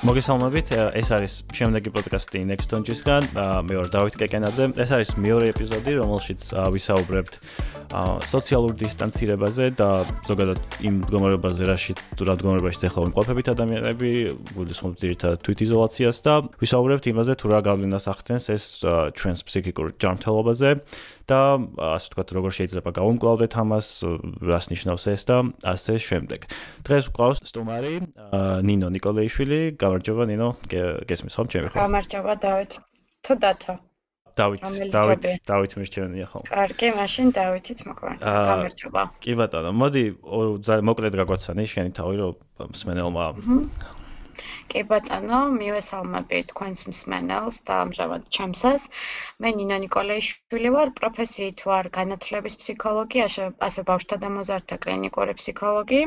მოგესალმებით. ეს არის შემდეგი პოდკასტი Next Donjis-გან. მე ვარ დავით კეკენაძე. ეს არის მეორე ეპიზოდი, რომელშიც ვისაუბრებთ სოციალურ დისტანცირებაზე და ზოგადად იმ მდგომარეობაზე, რაში თუ რა მდგომარეობაში ეხლა ვიმყოფებით ადამიანები, გულისხმობ ძირითადად თვითიზოლაციას და ვისაუბრებთ იმაზე, თუ რა გავლენას ახდენს ეს ჩვენს ფსიქიკურ ჯანმრთელობაზე და ასე ვთქვათ, როგორ შეიძლება გავუმკლავდეთ ამას, რას ნიშნავს ეს და ასე შემდეგ. დღეს ვყავს სტუმარი ნინო ნიკოლეიშვილი, გამარჯობა ნინო, გესმის ხომ ჩემი ხო? გამარჯობა დავით. თუ დათო. დავით, დავით, დავით მერჩენია ხო? კარგი, მაშინ დავითიც მოგვარდა. გამარჯობა. კი ბატონო, მოდი მოკლედ გაგვაცანი შენი თავი რომ მსმენელმა კი ბატონო, მივესალმები თქვენს მსმენელს და ამჟამად ჩემსას. მე ნინო ნიკოლაიშვილი ვარ, პროფესიით ვარ განათლების ფსიქოლოგი, ასე ბავშვთა და მოზარდთა კლინიკური ფსიქოლოგი.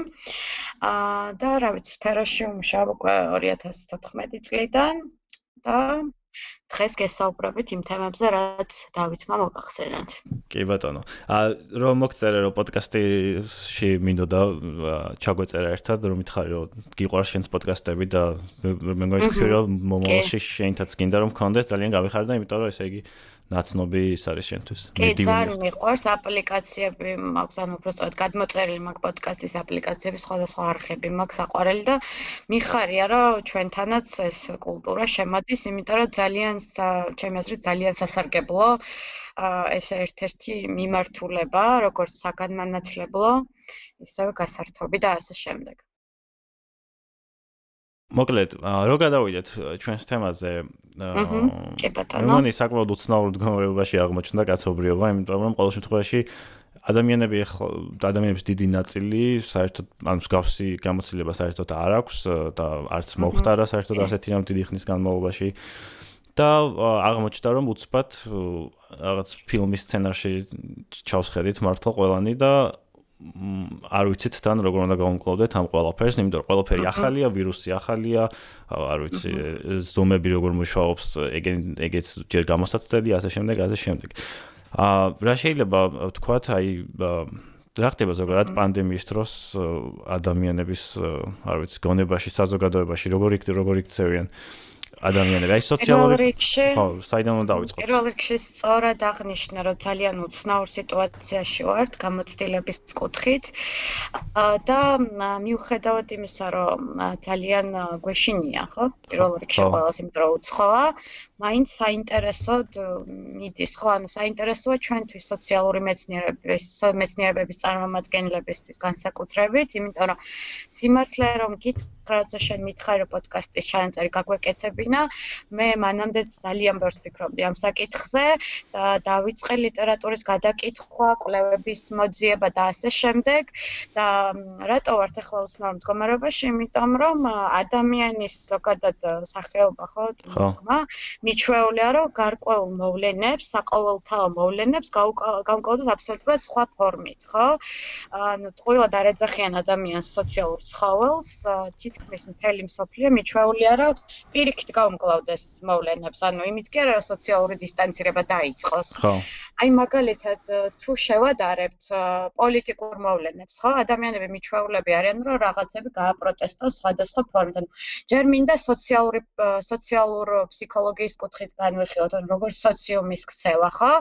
აა და რა ვიცი, სფეროში ვმუშაობ უკვე 2014 წლიდან და დღეს გესაუბრებით იმ თემებზე, რაც დავითმა მოგახსენათ. კი ბატონო. ა რომ მოგწერე რომ პოდკასტში მინდოდა ჩაგვეწერა ერთად, რომ მითხარი რომ გიყვარს შენს პოდკასტები და მე მგონი რომ მომავალში შენთაც გინდა რომ გქონდეს ძალიან გავიხარდა, იმიტომ რომ ესე იგი ნაცნობი ის არის შენთვის. კი, ძალიან მიყვარს აპლიკაციები, მაქვს ანუ უბრალოდ გადმოწერილი მაქვს პოდკასტის აპლიკაციები, სხვადასხვა არხები მაქვს აყვარელი და მიხარია რომ ჩვენთანაც ეს კულტურა შემოდის, იმიტომ რომ ძალიან ჩემი აზრით ძალიან სასარგებლო ეს ერთ-ერთი მიმართულება, როგორც საგანმანათლებლო, ისევე გასართობი და ასე შემდეგ. მოკლედ, რო გადავიდეთ ჩვენს თემაზე, კი ბატონო. მე მგონი საკმაოდ უცნაურ მდგომარეობაში აღმოჩნდა კაცობრიობა, იმიტომ რომ ყოველ შემთხვევაში ადამიანები ხო ადამიანების დიდი ნაწილი საერთოდ ან მსგავსი გამოცდილება საერთოდ არ აქვს და არც მოხდარა საერთოდ ასეთი რამ დიდი ხნის განმავლობაში. და აღმოჩნდა რომ უცბად რაღაც ფილმის სცენარში ჩავსხედით მართლა ყველანი და არ ვიცით თან როგორ უნდა გავუმკლავდეთ ამ ყველაფერს, იმიტომ რომ ყველაფერი ახალია, ვირუსი ახალია, არ ვიცი, ზომები როგორ მუშაობს, ეგენ ეგეც ჯერ გამოსაცდელი, ასე შემდეგ, ასე შემდეგ. აა რა შეიძლება ვთქვათ, აი რა ხდება ზოგადად პანდემიის დროს ადამიანების, არ ვიცი, გონებაში, საზოგადოებაში, როგორ იქ როგორ იქცევიან ადამიანები. აი სოციალური ხო, საიდან უნდა დავიწყოთ? პირველ რიგში სწორად აღნიშნა, რომ ძალიან უცნაურ სიტუაციაში ვართ გამოცდილების კუთხით და მიუხედავად იმისა, რომ ძალიან გვეშინია, ხო? პირველ რიგში ყველას იმიტომ რომ უცხოა, მაინც საინტერესოდ მიდის, ხო? ანუ საინტერესოა ჩვენთვის სოციალური მეცნიერების მეცნიერების წარმომადგენლებისთვის განსაკუთრებით, იმიტომ რომ სიმართლე რომ გით როცა შენ მითხარ რომ პოდკასტის ჩანაწერი გაგვეკეთებინა, მე მანამდე ძალიან ბევრს ფიქრობდი ამ საკითხზე და დავიწყე ლიტერატურის გადაკითხვა, კვლევების მოძიება და ასე შემდეგ და რატო ვართ ახლა უცნაურ მდგომარეობაში? იმიტომ რომ ადამიანის ზოგადად სახეობა ხო, თქმა, მიჩვეულია რომ გარკვეულ მოვლენებს, საყოველთაო მოვლენებს გავუკავოთ აბსოლუტურად სხვა ფორმით, ხო? ანუ ყველა დარეძახიან ადამიანს სოციალურ ცხოველს, თითქმის მთელი მსოფლიო მიჩვეულია, რომ პირიქით გაუმკლავდეს მოვლენებს, ანუ იმით კი არა, რომ სოციალური დისტანცირება დაიწყოს. ხო. აი მაგალითად, თუ შევადარებთ პოლიტიკურ მოვლენებს, ხო, ადამიანები მიჩვეულები არიან, რომ რაღაცები გააპროტესტონ სხვადასხვა ფორმით. ჯერ მინდა სოციალური სოციალურ ფსიქოლოგიის კუთხით განვიხილოთ, ანუ როგორ სოციუმის ქცევა, ხო?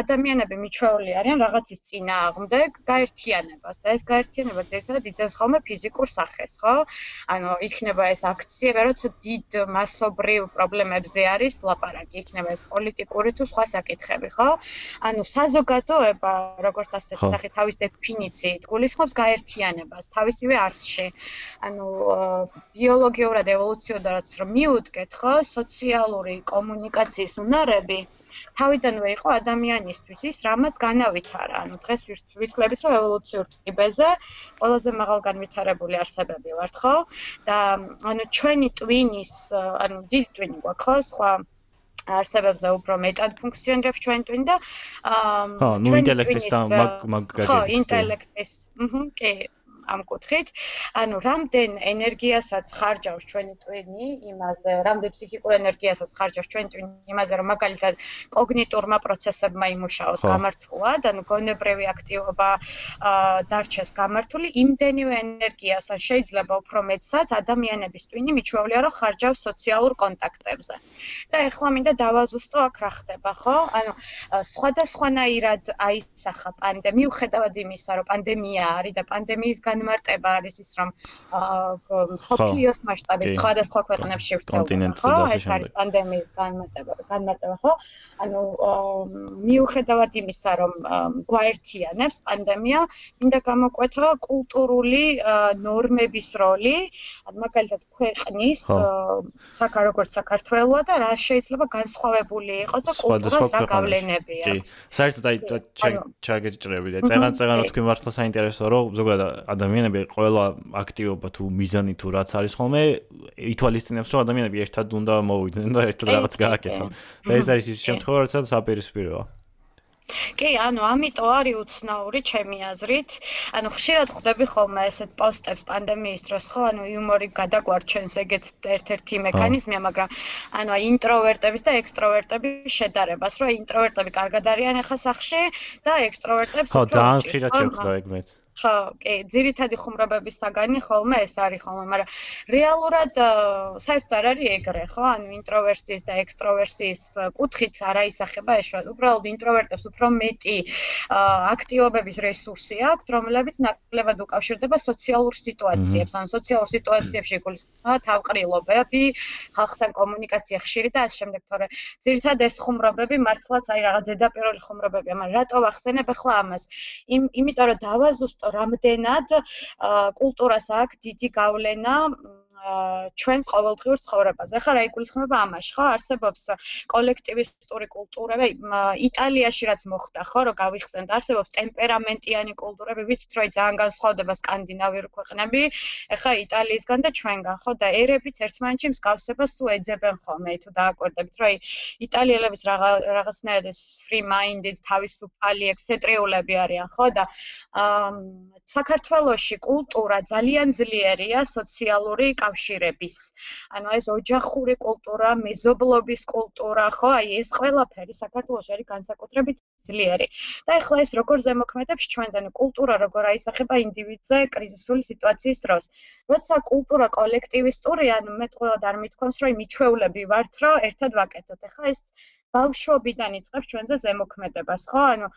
ადამიანები მიჩვეული არიან რაღაცის წინააღმდეგ გაერთიანებას და ეს გაერთიანება ძირითადად იწევს ხოლმე ფიზიკურ სახეს, ხო? ანუ იქნება ეს აქციები, როცა დიდ მასობრივ პრობლემებზე არის ლაპარაკი, იქნება ეს პოლიტიკური თუ სხვა საკითხები, ხო? ანუ საზოგადოება, როგორც ასეთი სახე თავის დეფინიციით გულისხმობს გაერთიანებას თავისივე არსში. ანუ ბიოლოგიურად ევოლუციოდანაც რომ მიუდგეთ, ხო, სოციალური კომუნიკაციის უნარები თავიდანვე იყო ადამიანისთვის ის, რამაც განავითარა. ანუ დღეს ვიტყლებით, რომ ევოლუციურ ტიპეზე ყველაზე მაღალ განვითარებული არსებები ვართ, ხო? და ანუ ჩვენი ტვინის, ანუ დიდი ტვინი გვაქვს, ხო? სხვა არსებებზე უფრო მეტად ფუნქციონირებს ჩვენ ტვინი და აა მაგ მაგ ხო, ინტელექტის, აჰა, კი ამ კუთხით. ანუ რამდენ ენერგიასაც ხარჯავს ჩვენი ტვინი იმაზე, რამდენ ფსიქიკურ ენერგიასაც ხარჯავს ჩვენი ტვინი იმაზე, რომ მაგალითად კოგნიტურმა პროცესებმა იმუშაოს გამართულად, ანუ გონებრივი აქტივობა დარჩეს გამართული, იმდენივე ენერგიას ან შეიძლება უფრო მეტსაც ადამიანების ტვინი მიჩვეულია, რომ ხარჯავს სოციალურ კონტაქტებზე. და ეხლა მინდა დავაზუსტო აქ რა ხდება, ხო? ანუ სხვადასხვანაირად აიცახა პანდემია, მიუხედავად იმისა, რომ პანდემია არის და პანდემიის განმარტება არის ის, რომ მსოფლიოს მასშტაბით სხვადასხვა ქვეყნებში ვრცელდება, ხო? ეს არის პანდემიის განმარტება, განმარტება, ხო? ანუ მიუხედავად იმისა, რომ გვაერთიანებს პანდემია, მინდა გამოკვეთა კულტურული ნორმების როლი, მაგალითად ქვეყნის საქა როგორც საქართველოა და რა შეიძლება განსხვავებული იყოს და კულტურას რა გავლენები აქვს. საერთოდ აი ჩაგეჭრები და წეგან-წეგან რო თქვი მართლა საინტერესო რომ ზოგადად ადამიანები ყველა აქტივობა თუ მიზანი თუ რაც არის ხოლმე ითვალისწინებს რომ ადამიანები ერთად უნდა მოვიდნენ და ერთად რაღაც გააკეთონ. და ეს არის ის შემთხვევა როდესაც აპირისპიროა. კი, ანუ ამიტომ არის უცნაური ჩემი აზრით. ანუ ხშირად ხვდები ხოლმე ესეთ პოსტებს პანდემიის დროს, ხო, ანუ იუმორი გადაგვარ ჩვენს ეგეც ერთ-ერთი მექანიზმია, მაგრამ ანუ ინტროვერტების და ექსტროვერტების შედარებას, რომ ინტროვერტები კარგად არიან ახლა სახში და ექსტროვერტებს ხო, ძალიან ხშირად შევხვდა ეგ მეც. ხო, კი, ძირითადი ხუმრობების საგანი ხოლმე ეს არის ხოლმე, მაგრამ რეალურად საერთოდ არ არის ეგრე, ხო? ანუ ინტროვერსიის და ექსტროვერსიის კუთხით არ აისახება ეს უბრალოდ ინტროვერტებს უფრო მეტი აქტივობების რესურსი აქვთ, რომლებიც ნაკლებად უკავშირდება სოციალურ სიტუაციებს, ანუ სოციალურ სიტუაციებში გულისხმობა თავყრილობები, ხალხთან კომუნიკაცია ხშირი და ასე შემდეგ, თორე ძირითადად ეს ხუმრობები მართლაც აი რაღაც ზედაპირული ხუმრობებია, მაგრამ რატო ვახსენებ ახლა ამას? იმ იმიტომ რომ დავაზუსტო რამდენად კულტურას აქვს დიდი გავლენა ჩვენს ყოველდღიურ ცხოვრებაზე. ახლა რა იგულისხმება ამაში, ხო? არსებობს კოლექტივისტური კულტურები, იტალიაში რაც მოხდა, ხო, რომ გავიხსენთ, არსებობს ტემპერამენტიანი კულტურები, ვიცით, რომ ძალიან განსხვავდება სკანდინავიური ქვეყნები, ახლა იტალიისგან და ჩვენგან, ხო? და ერებიც ერთმანეთში მსგავსებას უეძებენ ხოლმე, თუ დააკვირდებით, რომ იტალიელებიც რაღაცნაირად ეს free minded, თავისუფალი, ექსცენტრიულები არიან, ხო? და საქართველოში კულტურა ძალიან ძლიერია სოციალური კავშირების. ანუ ეს ოჯახური კულტურა, მეზობლობის კულტურა, ხო, აი ეს ყველაფერი საქართველოს არის განსაკუთრებით ძლიერი. და ეხლა ეს როგორ ზემოქმედებს ჩვენს ანუ კულტურა როგორ აისახება ინდივიდზე კრიზისული სიტუაციის დროს. როცა კულტურა კოლექტივისტურია, ანუ მე თვითონ არ მithქვამს, რომ იმიჩვეულები ვართ, რომ ერთად ვაკეთოთ. ეხლა ეს ბავშვობიდან იწყებს ჩვენზე ზემოქმედებას, ხო? ანუ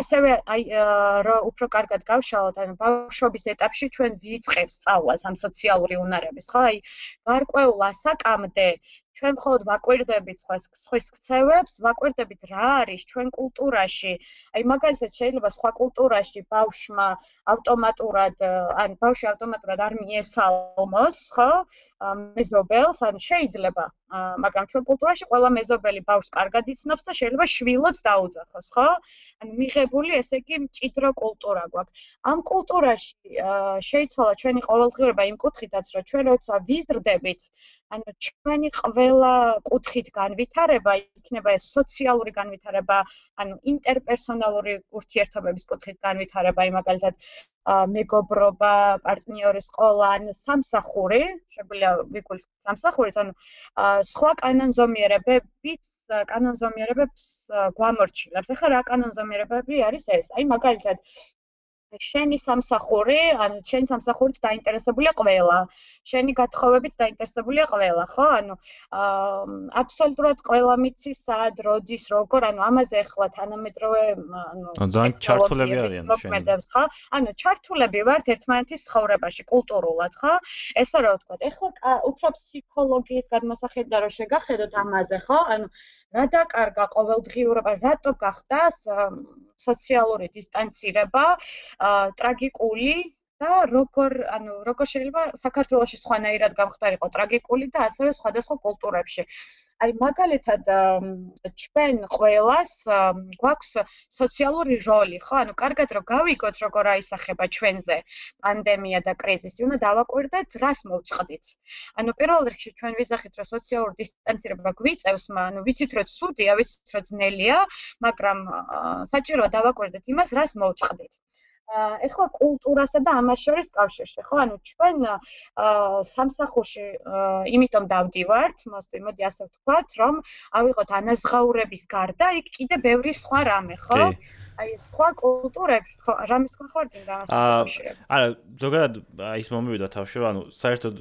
ასევე აი რა უფრო კარგად გავშალოთ, ანუ ბავშვობის ეტაპში ჩვენ ვიწყებს სწავლას ამ სოციალური უნარების, ხო? აი გარკვეულ ასაკამდე ჩვენ მხოლოდ ვაკვირდებით სხვას სხვის ქცევებს, ვაკვირდებით რა არის ჩვენ კულტურაში. აი მაგალითად შეიძლება სხვა კულტურაში ბავშმა ავტომატურად, ან ბავშვი ავტომატურად არ მიესალმოს, ხო? მეზობელს, ან შეიძლება, მაგრამ ჩვენ კულტურაში ყველა მეზობელი ბავშვს კარგად იცნობს და შეიძლება შვილოც დაუძახოს, ხო? ანუ მიღებული ესე იგი მჭიდრო კულტურა გვაქვს. ამ კულტურაში შეიცვალა ჩვენი ყოველდღიურობა იმ კუთხითაც, რომ ჩვენ როცა ვიზრდებით ანუ ჩვენი ყველა კუთხით განვითარება იქნება ეს სოციალური განვითარება, ანუ ინტერპერსონალური ურთიერთობების კუთხით განვითარება, მაგალითად მეგობრობა, პარტნიორის ყოლა, ან სამსახური, შეგვიძლია ვიგულისხმოთ სამსახურიც, ანუ სხვა კანონზომიერებების კანონზომიერებებს გვამორჩილებს. ახლა რა კანონზომიერებები არის ეს? აი მაგალითად შენი სამსახური, ანუ შენი სამსახურით დაინტერესებულია ყველა. შენი გათხოვებით დაინტერესებულია ყველა, ხო? ანუ აა აბსოლუტურად ყველა მიცის სად, როდის, როგორ, ანუ ამაზე ახლა თანამედროვე, ანუ ძალიან ჩართულები არიან შენი. ხო? ანუ ჩართულები ვართ ერთმანეთის ცხოვრებაში კულტურულად, ხო? ესა რა ვთქვა, ახლა უფრო ფსიქოლოგიის გადმოსახედა რო შეგახედოთ ამაზე, ხო? ანუ რა დაკარგა ყოველდღიურობა, რატო გახდა სოციალური დისტანცირება, ტრაგიკული და როგორ ანუ როგორ შეიძლება საქართველოსში სხვანაირად გამختارიყო ტრაგიკული და ასევე სხვადასხვა კულტურებში. აი მაგალითად ჩვენ ყოველას გვაქვს სოციალური როლი, ხო? ანუ კარგად რომ გავიგოთ როგორ აისახება ჩვენზე პანდემია და კრიზისი, უნდა დავაკვირდეთ, რას მოვწყდით. ანუ პირველ რიგში ჩვენ ვიზახით, რომ სოციალური დისტანცირება გვიწევს, ანუ ვიცით, რომ ცუდია, ვიცით, რომ ძნელია, მაგრამ საჭიროა დავაკვირდეთ იმას, რას მოვწყდით. ეხლა კულტურასა და ამას შორის კავშირში, ხო? ანუ ჩვენ სამსახურში იმიტომ დავდივართ, მოსდი, მოდი ასე ვთქვათ, რომ ავიღოთ ანაზღაურების გარდა იქ კიდე ბევრი სხვა რამე, ხო? აი სხვა კულტურები, ხო, რამის ხარ დინდა ასე კავშირები. არა, ზოგადად აი ეს მომივიდა თავში, ანუ საერთოდ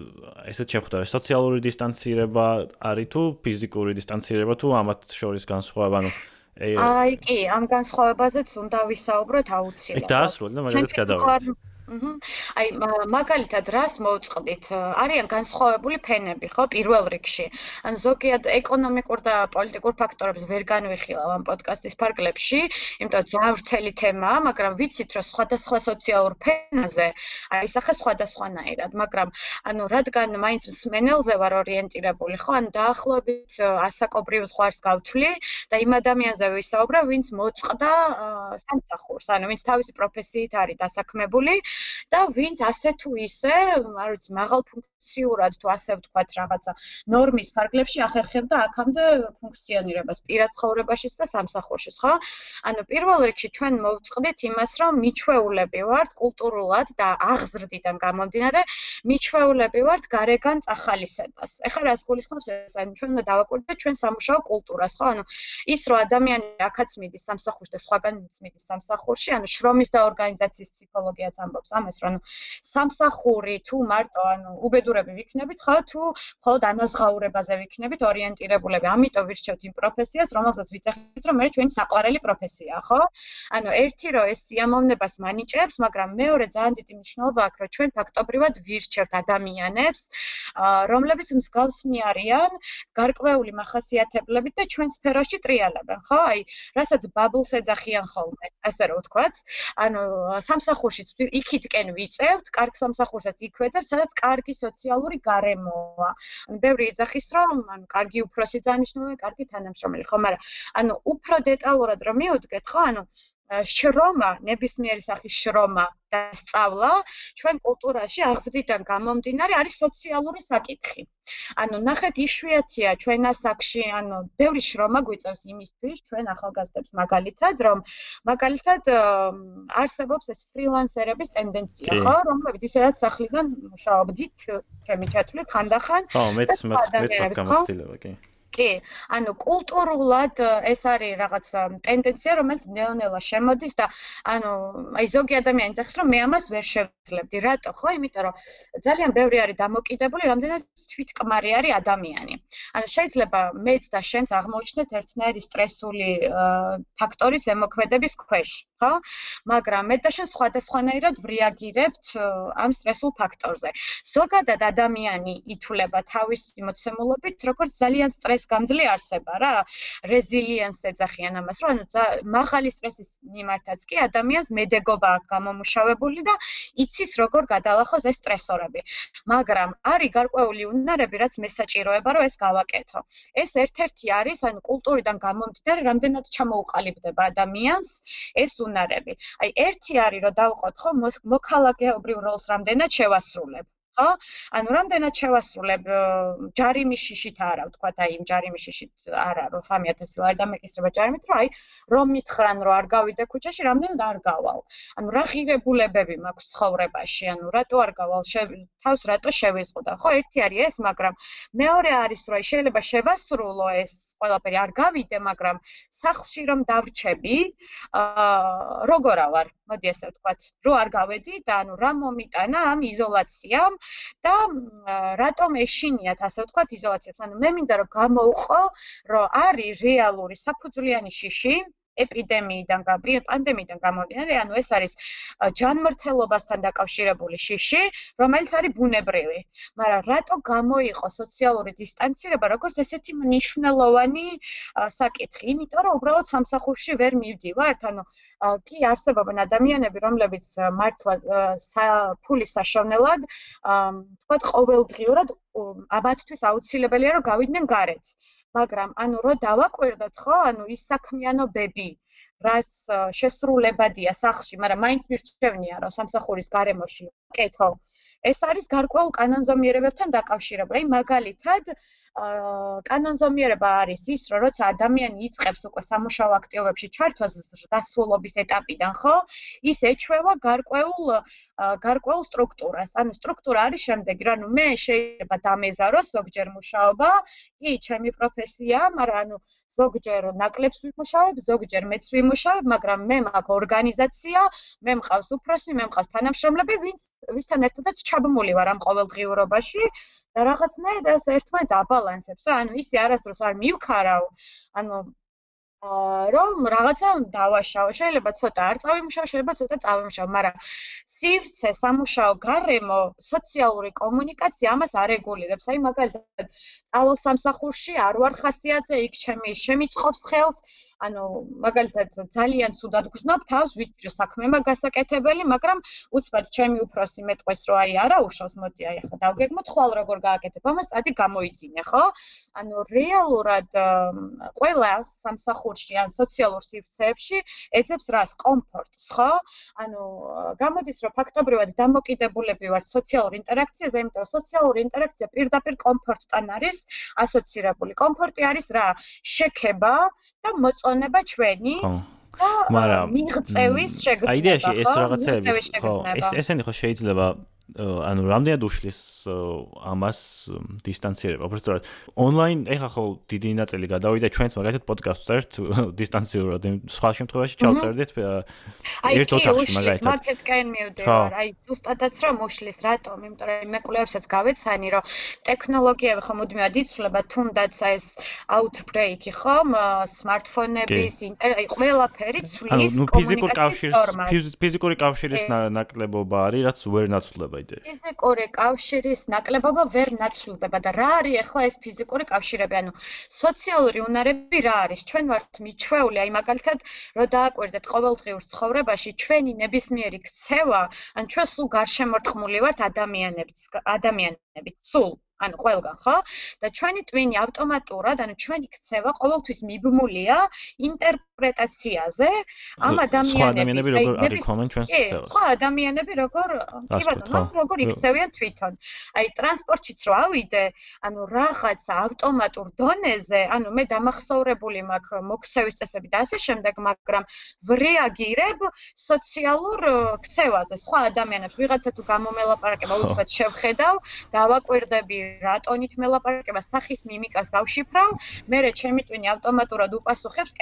ესეც შეხვდა, სოციალური დისტანცირება არის თუ ფიზიკური დისტანცირება თუ ამათ შორის განსხვავება, ანუ აი კი, ამ განსხვავებაზეც უნდა ვისაუბროთ აუცილებლად. აი დაასრულე და მაგალითად გადავიდეთ. აი მაგალითად რას მოვწყდით? არიან განსხვავებული ფენები, ხო, პირველ რიგში. ან ზოგიერთ ეკონომიკურ და პოლიტიკურ ფაქტორებს ვერ განვიხილავ ამ პოდკასტის ფარგლებში, იმიტომ ძავრცელი თემაა, მაგრამ ვიცით, რომ სხვადასხვა სოციალურ ფენაზე აი სახე სხვადასხვანაირად, მაგრამ ანუ რადგან მაინც მსმენელზე ვარ ორიენტირებული, ხო, ან დაახლოებით ასაკობრივ ზღვარს გავთვლი და იმ ადამიანზე ვისაუბრებ, ვინც მოწყდა სამსახურს, ანუ ვინც თავისი პროფესიით არის დასაქმებული და ვინც ასე თუ ისე, არ ვიცი, მაღალ ფუნქციურად თუ ასე ვთქვათ, რაღაცა ნორმის ფარგლებში ახერხებდა აქამდე ფუნქციონირებას პირად ცხოვრებაშიც და სამსახურშიც, ხო? ანუ პირველ რიგში ჩვენ მოვწყდით იმას, რომ მიჩვეულები ვართ კულტურულად და აღზრდიდან გამომდინარე, მიჩვეულები ვართ გარეგან წახალისებას. ეხლა რას გულისხმობს ეს? ანუ ჩვენ უნდა დავაკვირდეთ ჩვენ სამუშაო კულტურას, ხო? ანუ ის რომ ადამიანი აქაც მიდის სამსახურში და სხვაგან მიდის სამსახურში, ანუ შრომის და ორგანიზაციის ფსიქოლოგიაც ამბობს ფიქრობს ამას, რომ სამსახური თუ მარტო ანუ უბედურები ვიქნებით, ხო თუ მხოლოდ ანაზღაურებაზე ვიქნებით ორიენტირებულები. ამიტომ ვირჩევთ იმ პროფესიას, რომელსაც ვიცახით, რომ მე ჩვენი საყვარელი პროფესიაა, ხო? ანუ ერთი რომ ეს სიამოვნებას მანიჭებს, მაგრამ მეორე ძალიან დიდი მნიშვნელობა აქვს, რომ ჩვენ ფაქტობრივად ვირჩევთ ადამიანებს, რომლებიც მსგავსნი არიან, გარკვეული מחასიათებლებით და ჩვენ სფეროში ტრიალებენ, ხო? აი, რასაც ბაბლს ეძახიან ხოლმე, ასე რომ ვთქვათ. ანუ სამსახურში იქ იქითკენ ვიწევთ, კარგ სამსახურსაც იქვეძებთ, სადაც კარგი სოციალური გარემოა. ანუ ბევრი ეძახის, რომ ანუ კარგი უფროსი დანიშნულია, კარგი თანამშრომელი, ხო, მაგრამ ანუ უფრო დეტალურად რომ მივუდგეთ, ხო, ანუ შრომა, ნებისმიერი სახის შრომა და სწავლა ჩვენ კულტურაში აღზრდიდან გამომდინარე არის სოციალური საკითხი. ანუ ნახეთ იშვიათია ჩვენ ასაკში, ანუ ბევრი შრომა გვიწევს იმისთვის ჩვენ ახალგაზრდებს მაგალითად, რომ მაგალითად არსებობს ეს ფრილანსერების ტენდენცია, ხო, რომლებიც ისედაც სახლიდან მუშაობდით, ჩემი ჩათვლით ხანდახან. ხო, მეც მეც მეც გამოცდილება, კი. კი, ანუ კულტურულად ეს არის რაღაც ტენდენცია, რომელიც ნეონელა შემოდის და ანუ აი ზოგი ადამიანი ძახს, რომ მე ამას ვერ შევძლებდი. რატო? ხო, იმიტომ რომ ძალიან ბევრი არის დამოკიდებული, რამდენად თვითკმარი არის ადამიანი. ანუ შეიძლება მეც და შენც აღმოჩნდეთ ერთნაირი სტრესული ფაქტორის ზემოქმედების ქვეშ, ხო? მაგრამ მე და შენ სხვადასხვანაირად ვრიაგირებთ ამ სტრესულ ფაქტორზე. ზოგადად ადამიანი ითვლება თავისი მოცემულობით როგორც ძალიან სტრეს გამძლე არსება რა. რეზილიენს ეძახიან ამას რომ ანუ მაღალი სტრესის მიმართაც კი ადამიანს მედეგობა აქვს გამომუშავებული და იცის როგორ გადალახოს ეს სტრესორები. მაგრამ არის გარკვეული უნარები რაც მესაჭიროება რომ ეს გავაკეთო. ეს ერთ-ერთი არის ანუ კულტურიდან გამომდინარე რამდენად ჩამოუყალიბდება ადამიანს ეს უნარები. აი ერთი არის რომ დავყოთ ხო მოქალაქეობრივ როლს რამდენად შევასრულებ ხო? ანუ რამდენად შევასრულებ ჯარიმის შიშით არა, ვთქვათ, აი იმ ჯარიმის შიშით არა, რომ 3000 ლარი დამეკისრება ჯარიმით, რომ აი რომ მითხრან, რომ არ გავიდე ქუჩაში, რამდენად არ გავალ. ანუ რა ღირებულებები მაქვს ცხოვრებაში, ანუ რატო არ გავალ, თავს რატო შევეზღოდა, ხო? ერთი არის ეს, მაგრამ მეორე არის, რომ შეიძლება შევასრულო ეს ყველაფერი არ გავიდე, მაგრამ სახლში რომ დავრჩები, აა როგორა ვარ? მოდი ასე ვთქვათ, რომ არ გავედი და ანუ რა მომიტანა ამ იზოლაციამ და რატომ ეშინიათ ასე ვთქვათ იზოლაციებს? ანუ მე მინდა რომ გამოუყო, რომ არის რეალური საფუძვლიანი შიში ეპიდემიიდან, პანდემიიდან გამომდინარე, ანუ ეს არის ჯანმრთელობასთან დაკავშირებული შიში, რომელიც არის ბუნებრივი. მაგრამ რატო გამოიყო სოციალური დისტანცირება როგორც ესეთი მნიშვნელოვანი საკითხი? იმიტომ რომ უბრალოდ სამსახურში ვერ მივდივართ, ანუ კი არსებობენ ადამიანები, რომლებიც მართლა ფულის საშოვნელად, თქვა ყოველდღიურად ამათთვის აუცილებელია რომ გავიდნენ გარეთ. მაგრამ ანუ რო დავაკვირდეთ ხო ანუ ის საქმიანობები რას შესრულებადია სახლში, მაგრამ მაინც მირჩევნია, რომ სამსახურის გარემოში კეთო. ეს არის გარკვეულ კანონზომიერებებთან დაკავშირებული. აი მაგალითად, კანონზომიერება არის ის, რომ როცა ადამიანი იწყებს უკვე სამუშაო აქტივობებში ჩართვას დასრულობის ეტაპიდან, ხო? ის ეჩვევა გარკვეულ გარკვეულ სტრუქტურას. ანუ სტრუქტურა არის შემდეგი, რა ნუ მე შეიძლება დამეზაროს ზოგჯერ მუშაობა, კი, ჩემი პროფესია, მაგრამ ანუ ზოგჯერ ნაკლებს ვიმუშავებ, ზოგჯერ მეც ვიმუშავებ, მაგრამ მე მაქვს ორგანიზაცია, მე მყავს უფროსი, მე მყავს თანამშრომლები, ვინც ვისთან ერთადაც ჩაბმული ვარ ამ ყოველდღიურობაში. და რაღაცნაირად ეს ერთმანეთს აბალანსებს რა, ანუ ისე არასდროს არ მივქარავ, ანუ რომ რაღაცა დავაშავო. შეიძლება ცოტა არ წავიმუშავო, შეიძლება ცოტა წავიმუშავო, მაგრამ სივრცე სამუშაო გარემო სოციალური კომუნიკაცია ამას არეგულირებს. აი მაგალითად, წავალ სამსახურში არ ვარ ხასიათზე, იქ ჩემი შემიწყობს ხელს, ანუ მაგალითად ძალიან ცუდად გრძნობ თავს ვიცი რომ საქმე მაგ გასაკეთებელი მაგრამ უცბად ჩემი უფროსი მეტყვეს რომ აი არა უშავს მოდი აი ახლა დავგეგმოთ ხვალ როგორ გააკეთებ. ამას წადი გამოიძინე ხო? ანუ რეალურად ყველა სამსახურში ან სოციალურ სივრცეებში ეძებს რას? კომფორტს ხო? ანუ გამოდის რომ ფაქტობრივად დამოკიდებულები ვართ სოციალურ ინტერაქციაზე იმიტომ რომ სოციალური ინტერაქცია პირდაპირ კომფორტთან არის ასოცირებული. კომფორტი არის რა? შექება და მოწონება ჩვენი. ხო. მაგრამ მიღწევის შეგრძნება აი იდეაში ეს რაღაცები ხო ეს ესენი ხო შეიძლება ანუ რამდენად უშლის ამას დისტანცირება? უბრალოდ ონლაინ ეხა ხო დიდი ნაწილი გადავიდა. ჩვენც მაგალითად პოდკასტს წერთ დისტანციურად სხვა შემთხვევაში ჩავწერდით ერთ ოთახში მაგალითად მარკეტკენ მივდივარ. აი ზუსტადაც რომ უშლის რატომ? იმიტომ რომ მეკვლევებსაც გავეცანი რომ ტექნოლოგიები ხო მუდმივად იცვლება თუნდაც ეს აუთბრეიკი ხო სმარტფონების ინტერნეტი ყველაფერი ცვლის კომუნიკაციის ფიზიკური კავშირის ნაკლებობა არის რაც ვერ ნაცვლდება ნაკლებობა იდეა. ფიზიკური კავშირის ნაკლებობა ვერ ნაცვლდება და რა არის ახლა ეს ფიზიკური კავშირები? ანუ სოციალური უნარები რა არის? ჩვენ ვართ მიჩვეული, აი მაგალითად, რომ დააკვირდეთ ყოველდღიურ ცხოვრებაში ჩვენი ნებისმიერი ქცევა, ან ჩვენ სულ გარშემორტყმული ვართ ადამიანებს, ადამიანებით, სულ ანუ ყველგან, ხო? და ჩვენი ტვინი ავტომატურად, ანუ ჩვენი ქცევა ყოველთვის მიბმულია ინტერპრეტაციაზე ამ ადამიანების, როგორ არის კომენ ჩვენს ქცევას. ხო, ადამიანები როგორ, კი ბატონო, როგორ იქცევიან თვითონ. აი, ტრანსპორტშიც რო ავიდე, ანუ რაღაც ავტომატურ დონეზე, ანუ მე დამახსოვრებული მაქვს მოქცევის წესები და ასე შემდეგ, მაგრამ ვრეაგირებ სოციალურ ქცევაზე. სხვა ადამიანებს ვიღაცა თუ გამომელაპარაკება, უცბად შევხედავ, დავაკვირდები რატონით მელაპარაკება სახის მიმიკას გავშიფრავ, მე რე ჩემი ტვინი ავტომატურად უპასუხებს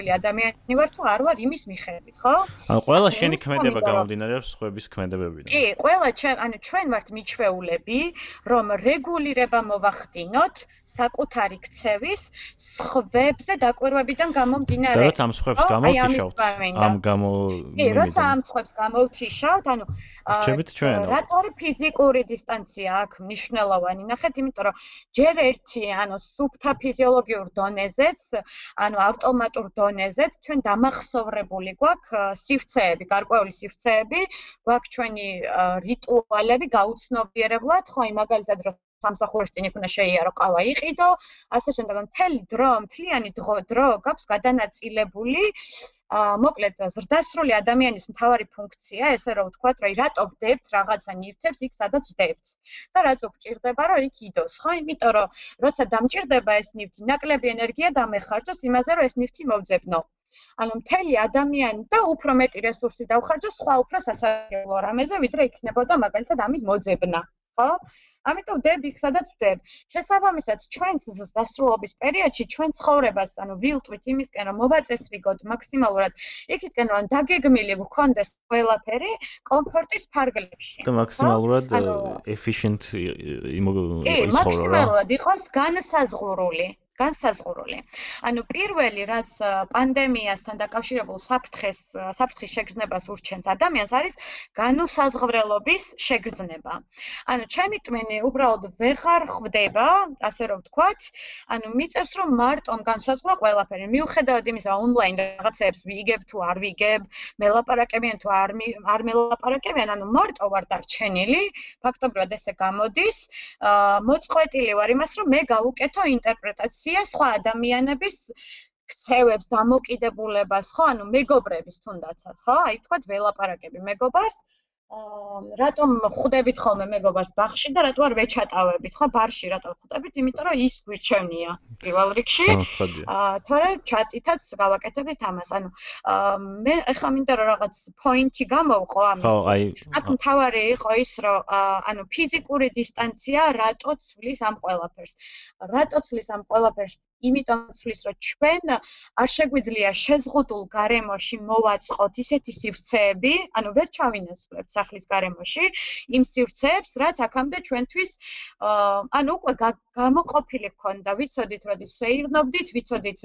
კეთილგანწყობილი ადამიანი ვარ თუ არ ვარ იმის მიხედვით, ხო? ანუ ყველა შენი ქმედება გამომდინარეობს ხვების ქმედებებიდან. კი, ყველა ჩვენ, ანუ ჩვენ ვართ მიჩვეულები, რომ რეგულირება მოვახდინოთ საკუთარი ქცევის ხვებზე დაკვირვებიდან გამომდინარე. და რაც ამ ხვებს გამოვთიშავთ, ამ გამო კი, როცა ამ ხვებს გამოვთიშავთ, ანუ რჩებით ჩვენ. რატო არის ფიზიკური დისტანცია აქ მნიშვნელოვანი? ნახეთ, იმიტომ რომ ჯერ ერთი, ანუ სუფთა ფიზიოლოგიურ დონეზეც, ანუ ავტომატურ დონეზეც ჩვენ დამახსოვრებული გვაქვს სივრცეები, გარკვეული სივრცეები, გვაქვს ჩვენი რიტუალები გაუცნობიერებლად, ხო, აი მაგალითად რომ სამსახურის წინ იქნა შეიარო ყავა იყიდო, ასე შემდეგ. მთელი დრო, მთლიანი დრო გაქვს გადანაწილებული. აა მოკლედ ზრდასრული ადამიანის მთავარი ფუნქცია ესე რომ ვთქვათ, რომ რატო ვდებთ რაღაცა ნივთებს იქ სადაც ვდებთ. და რაც უგჭირდება რომ იქ იდოს, ხო? იმიტომ რომ როცა დამჭირდება ეს ნივთი, ნაკლები ენერგია დამეხარჯოს იმაზე რომ ეს ნივთი მოვძებნო. ანუ მთელი ადამიანი და უფრო მეტი რესურსი დავხარჯო სხვა უფრო სასარგებლო რამეზე, ვიდრე იქნებოდა მაგალითად ამის მოძებნა. ხო? ამიტომ დებიქ სადაც ვდებ. შესაბამისად, ჩვენს დასრულობის პერიოდში ჩვენ ცხოვრებას, ანუ ვილტვით იმისკენ, რომ მოვაწესრიგოთ მაქსიმალურად იქითკენ, რომ დაგეგმილი გქონდეს ყველაფერი კომფორტის ფარგლებში. და მაქსიმალურად efficient იმოგო ის ხო რა? კი, მაქსიმალურად იყოს განსაზღვრული. განსაზღვრული. ანუ პირველი რაც პანდემიასთან დაკავშირებულ საფრთხეს საფრთხის შეგრძნებას ურჩენს ადამიანს არის განუსაზღვრელობის შეგრძნება. ანუ ჩემი ტვინი უბრალოდ ვეღარ ხვდება, ასე რომ ვთქვათ, ანუ მიწევს რომ მარტომ განსაზღვრა ყველაფერი. მიუხედავად იმისა, ონლაინ რაღაცებს ვიგებ თუ არ ვიგებ, მელაპარაკებიან თუ არ არ მელაპარაკებიან, ანუ მარტო ვარ დარჩენილი, ფაქტობრივად ესე გამოდის. აა მოწყვეტილი ვარ იმას, რომ მე გავუკეთო ინტერპრეტაცია ინფორმაცია სხვა ადამიანების ქცევებს, დამოკიდებულებას, ხო? ანუ მეგობრების თუნდაც, ხო? აი თქვა ველაპარაკები მეგობარს, რატომ ხვდებით ხოლმე მეგობარს ბახში და რატო არ ვეჩატავებით? ხო ბარში რატო ხვდებით? იმიტომ რომ ის გვირჩევნია პირველ რიგში. აა თორე ჩატითაც გავაკეთებთ ამას. ანუ მე ახლა მინდა რომ რაღაც პოინტი გამოვყო ამის. ხო აი აქ მთავარი იყო ის რომ ანუ ფიზიკური დისტანცია რატო ცვლის ამ ყველაფერს? რატო ცვლის ამ ყველაფერს იმიტომ ცვლის რომ ჩვენ არ შეგვიძლია შეზღუდულ გარემოში მოვაწყოთ ისეთი სივრცეები, ანუ ვერ ჩავინაცვლებთ სახლის გარემოში იმ სივრცეებს, რაც აქამდე ჩვენთვის ანუ უკვე გამოყოფილი ქონდა, ვიცოდით, როდის შეირნობდით, ვიცოდით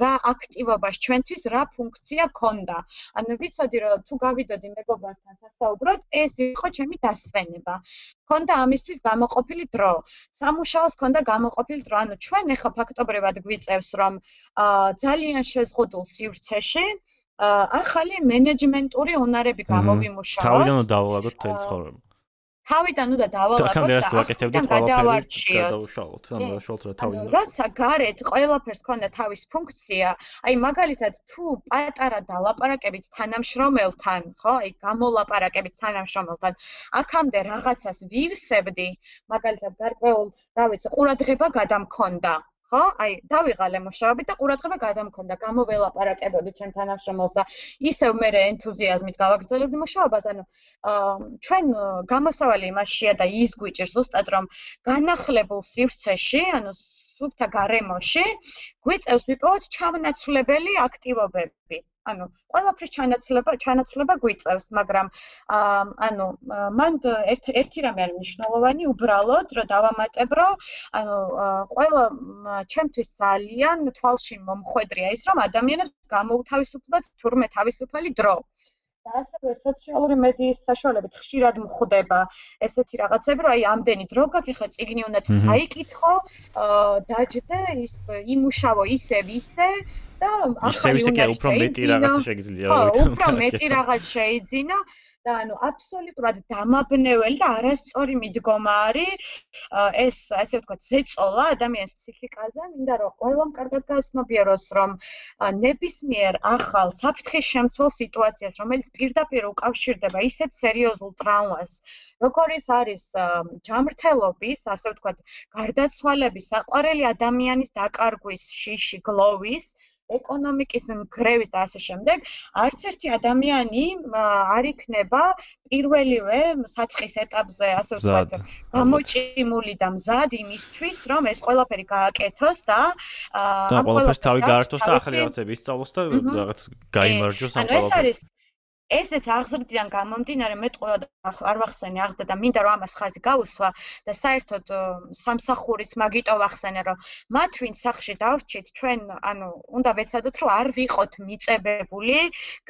რა აქტივობას ჩვენთვის რა ფუნქცია ქონდა. ანუ ვიცოდი, რომ თუ გავიდოდი მეგობართან სასაუბროდ, ეს იყო ჩემი დასვენება. ქონდა ამისთვის გამოყოფილი დრო. სამუშაოს ქონდა გამოყოფილი დრო. ანუ ჩვენ ახლა ფაქტობრივად გვიწევს, რომ ძალიან შეზღუდულ სივრცეში ახალი მენეჯმენტური უნარები გამოვიმუშავოთ. თავიდან დავალაგოთ თელ ცხოვრება. თავიდან უნდა დავალაგოთ და ახლა გადავუშალოთ, ანუ შულთ რა თავიდან. როცა გარეთ ყველაფერს ქონდა თავის ფუნქცია, აი მაგალითად თუ პატარა დალაპარაკებით თანამშრომელთან, ხო, აი გამოლაპარაკებით თანამშრომელთან, აქამდე რაღაცას ვივსებდი, მაგალითად გარკვეულ, რა ვიცი, ყურადღება გადამქონდა. ხო? აი, დავიღალე მუშაობი და ყურადღება გადამქონდა, გამოველაპარაკებოდი ჩემ თანამშრომელს და ისევ მე ენთუზიაზმით გავაგრძელებდი მუშაობას, ანუ ჩვენ გამოსავალი იმაშია და ის გვიჭირს ზუსტად რომ განახლებულ სივრცეში, ანუ სუფთა გარემოში გვიწევს ვიპოვოთ ჩამნაცვლებელი აქტივობები. ანუ ყველაფრის ჩანაცვლება ჩანაცვლება გვიწევს, მაგრამ ანუ მან ერთ ერთი რამე არის მნიშვნელოვანი, უბრალოდ რომ დავამატებ, რომ ანუ ყველა ჩემთვის ძალიან თვალში მომხვედრია ის, რომ ადამიანებს გამოუთავისუფლოთ თურმე თავისუფალი დრო. და ასევე სოციალური მედიის საშუალებით ხშირად მხვდება. ესეთი რაღაცები, რომ აი ამდენი დრო გაქვს, ხა ციგნი უნდა დაიკითხო, დაჯდე ის იმუშავო ისე ვისე და ახალი ისე კი უფრო მეტი რაღაცა ვიცი. ხო, უფრო მეტი რაღაც შეიძლება და ანუ აბსოლუტურად დამაბნეველი და არასწორი მიდგომა არის ეს ასე ვთქვათ ზეწოლა ადამიანის ფსიქიკაზე, მინდა რომ ყველამ კარგად გააცნობიეროს, რომ ნებისმიერ ახალ საფრთხის შემცველ სიტუაციას, რომელიც პირდაპირ უკავშირდება ისეთ სერიოზულ ტრავმას, როგორიც არის ჯამრთელობის, ასე ვთქვათ, გარდაცვალების, საყვარელი ადამიანის დაკარგვის, შიში, გლოვის, ეკონომიკის მგრევის და ასე შემდეგ, არც ერთი ადამიანი არ იქნება პირველივე საწყის ეტაპზე, ასე ვთქვათ, გამოჭიმული და მზად იმისთვის, რომ ეს ყველაფერი გააკეთოს და ამ ყველაფერს თავი გაართოს და ახალი რაღაცები ისწავლოს და რაღაც გაიმარჯოს ამ ყველაფერს. ანუ ეს არის ესეც აღზრდიდან გამომდინარე მე ყველა არ ვახსენე აღზრდა და მინდა რომ ამას ხაზი გავუსვა და საერთოდ სამსახურის მაგიტო ვახსენე რომ მათ ვინ სახში დავრჩით ჩვენ ანუ უნდა ვეცადოთ რომ არ ვიყოთ მიწებებული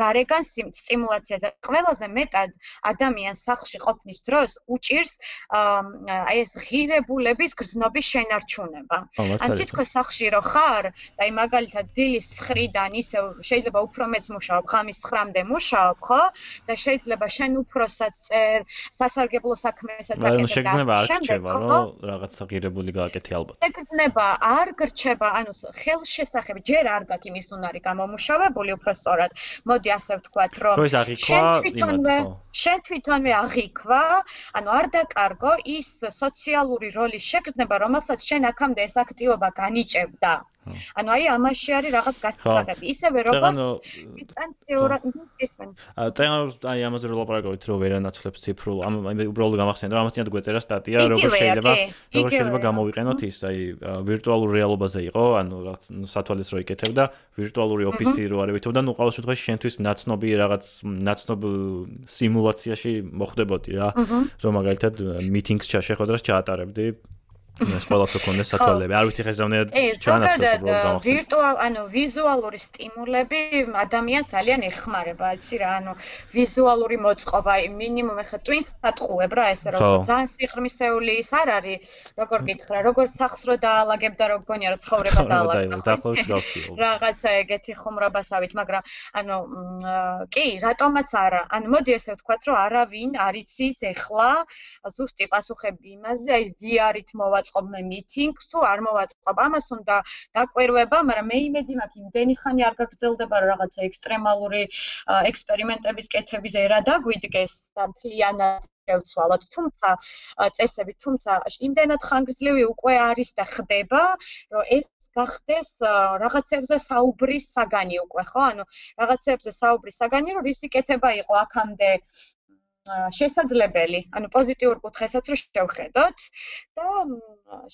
გარეგან სტიმულაციაზე. ყველაზე მეტად ადამიანს სახში ყოფნის დროს უჭირს აი ეს ღირებულების გზნობის შენარჩუნება. ან თითქოს სახში რო ხარ და აი მაგალითად დილის 9-დან ისე შეიძლება უფრო მეც მუშაობ ხამის 9-მდე მუშაობ ხო? და შეიძლება შენ უფროსაც წერ, სასარგებლო საქმესაც აკეთებ. ანუ შეგრძნება არ გრჩება, რომ რაღაც ღირებული გააკეთე ალბათ. შეგრძნება არ გრჩება, ანუ ხელშესახები ჯერ არ გაქვს იმის უნარი გამომუშავებული უფროსწორად. მოდი ასე ვთქვათ, რომ შენ თვითონვე შენ თვითონვე აღიქვა, ანუ არ დაკარგო ის სოციალური როლის შეგრძნება, რომელსაც შენ აქამდე ეს აქტივობა განიჭებდა. ანუ აი ამაში არის რაღაც გასაღები. ისევე როგორც ინსტანციურად ისმენ. წერან აი ამაზე რომ ლაპარაკობთ რომ ვერანაცვლებს ციფრულ ამ უბრალოდ გამახსენდა რომ ამას წინათ გვეწერა სტატია როგორ შეიძლება როგორ შეიძლება გამოვიყენოთ ის აი ვირტუალურ რეალობაზე იყო ანუ რაღაც სათვალეს რო იკეთებდა ვირტუალური ოფისი რო არის ვითომ და ნუ ყოველ შემთხვევაში შენთვის ნაცნობი რაღაც ნაცნობ სიმულაციაში მოხდებოდი რა რომ მაგალითად მიტინგს ჩაშეხოდრას ჩაატარებდი ეს ყველას ოქონდა სათვალები. არ ვიცი ხეს რამდენად ჩანაცვლებს უბრალოდ გამახსენე. ვირტუალ, ანუ ვიზუალური სტიმულები ადამიანს ძალიან ეხმარება, იცი რა, ანუ ვიზუალური მოწყობა, მინიმუმ ახლა twins სატყუებ რა, ესე რომ ძალიან სიღრმისეული ის არ არის, როგორ გითხრა, როგორ სახს რო დაალაგებ და რო გონია რომ ცხოვრება დაალაგებ. დაახლოებით გავსიო. რაღაცა ეგეთი ხუმრობასავით, მაგრამ ანუ კი, რატომაც არა. ანუ მოდი ესე ვთქვათ, რომ არავინ არ იცის ეხლა ზუსტი პასუხები იმაზე, აი VR-ით მოვა მოვაწყობ მე მიტინგს თუ არ მოვაწყობ ამას უნდა დაკვირვება მაგრამ მე იმედი მაქვს იმდენი ხანი არ გაგრძელდება რომ რაღაცა ექსტრემალური ექსპერიმენტების კეთების ერა დაგვიდგეს და მთლიანად შევცვალოთ. თუმცა წესები, თუმცა იმდენად ხანგრძლივი უკვე არის და ხდება, რომ ეს გახდეს რაღაცებზე საუბრის საგანი უკვე, ხო? ანუ რაღაცებზე საუბრის საგანი, რომ რისი კეთება იყო აქამდე შესაძლებელი, ანუ პოზიტიურ კუთხესაც რო შევხედოთ და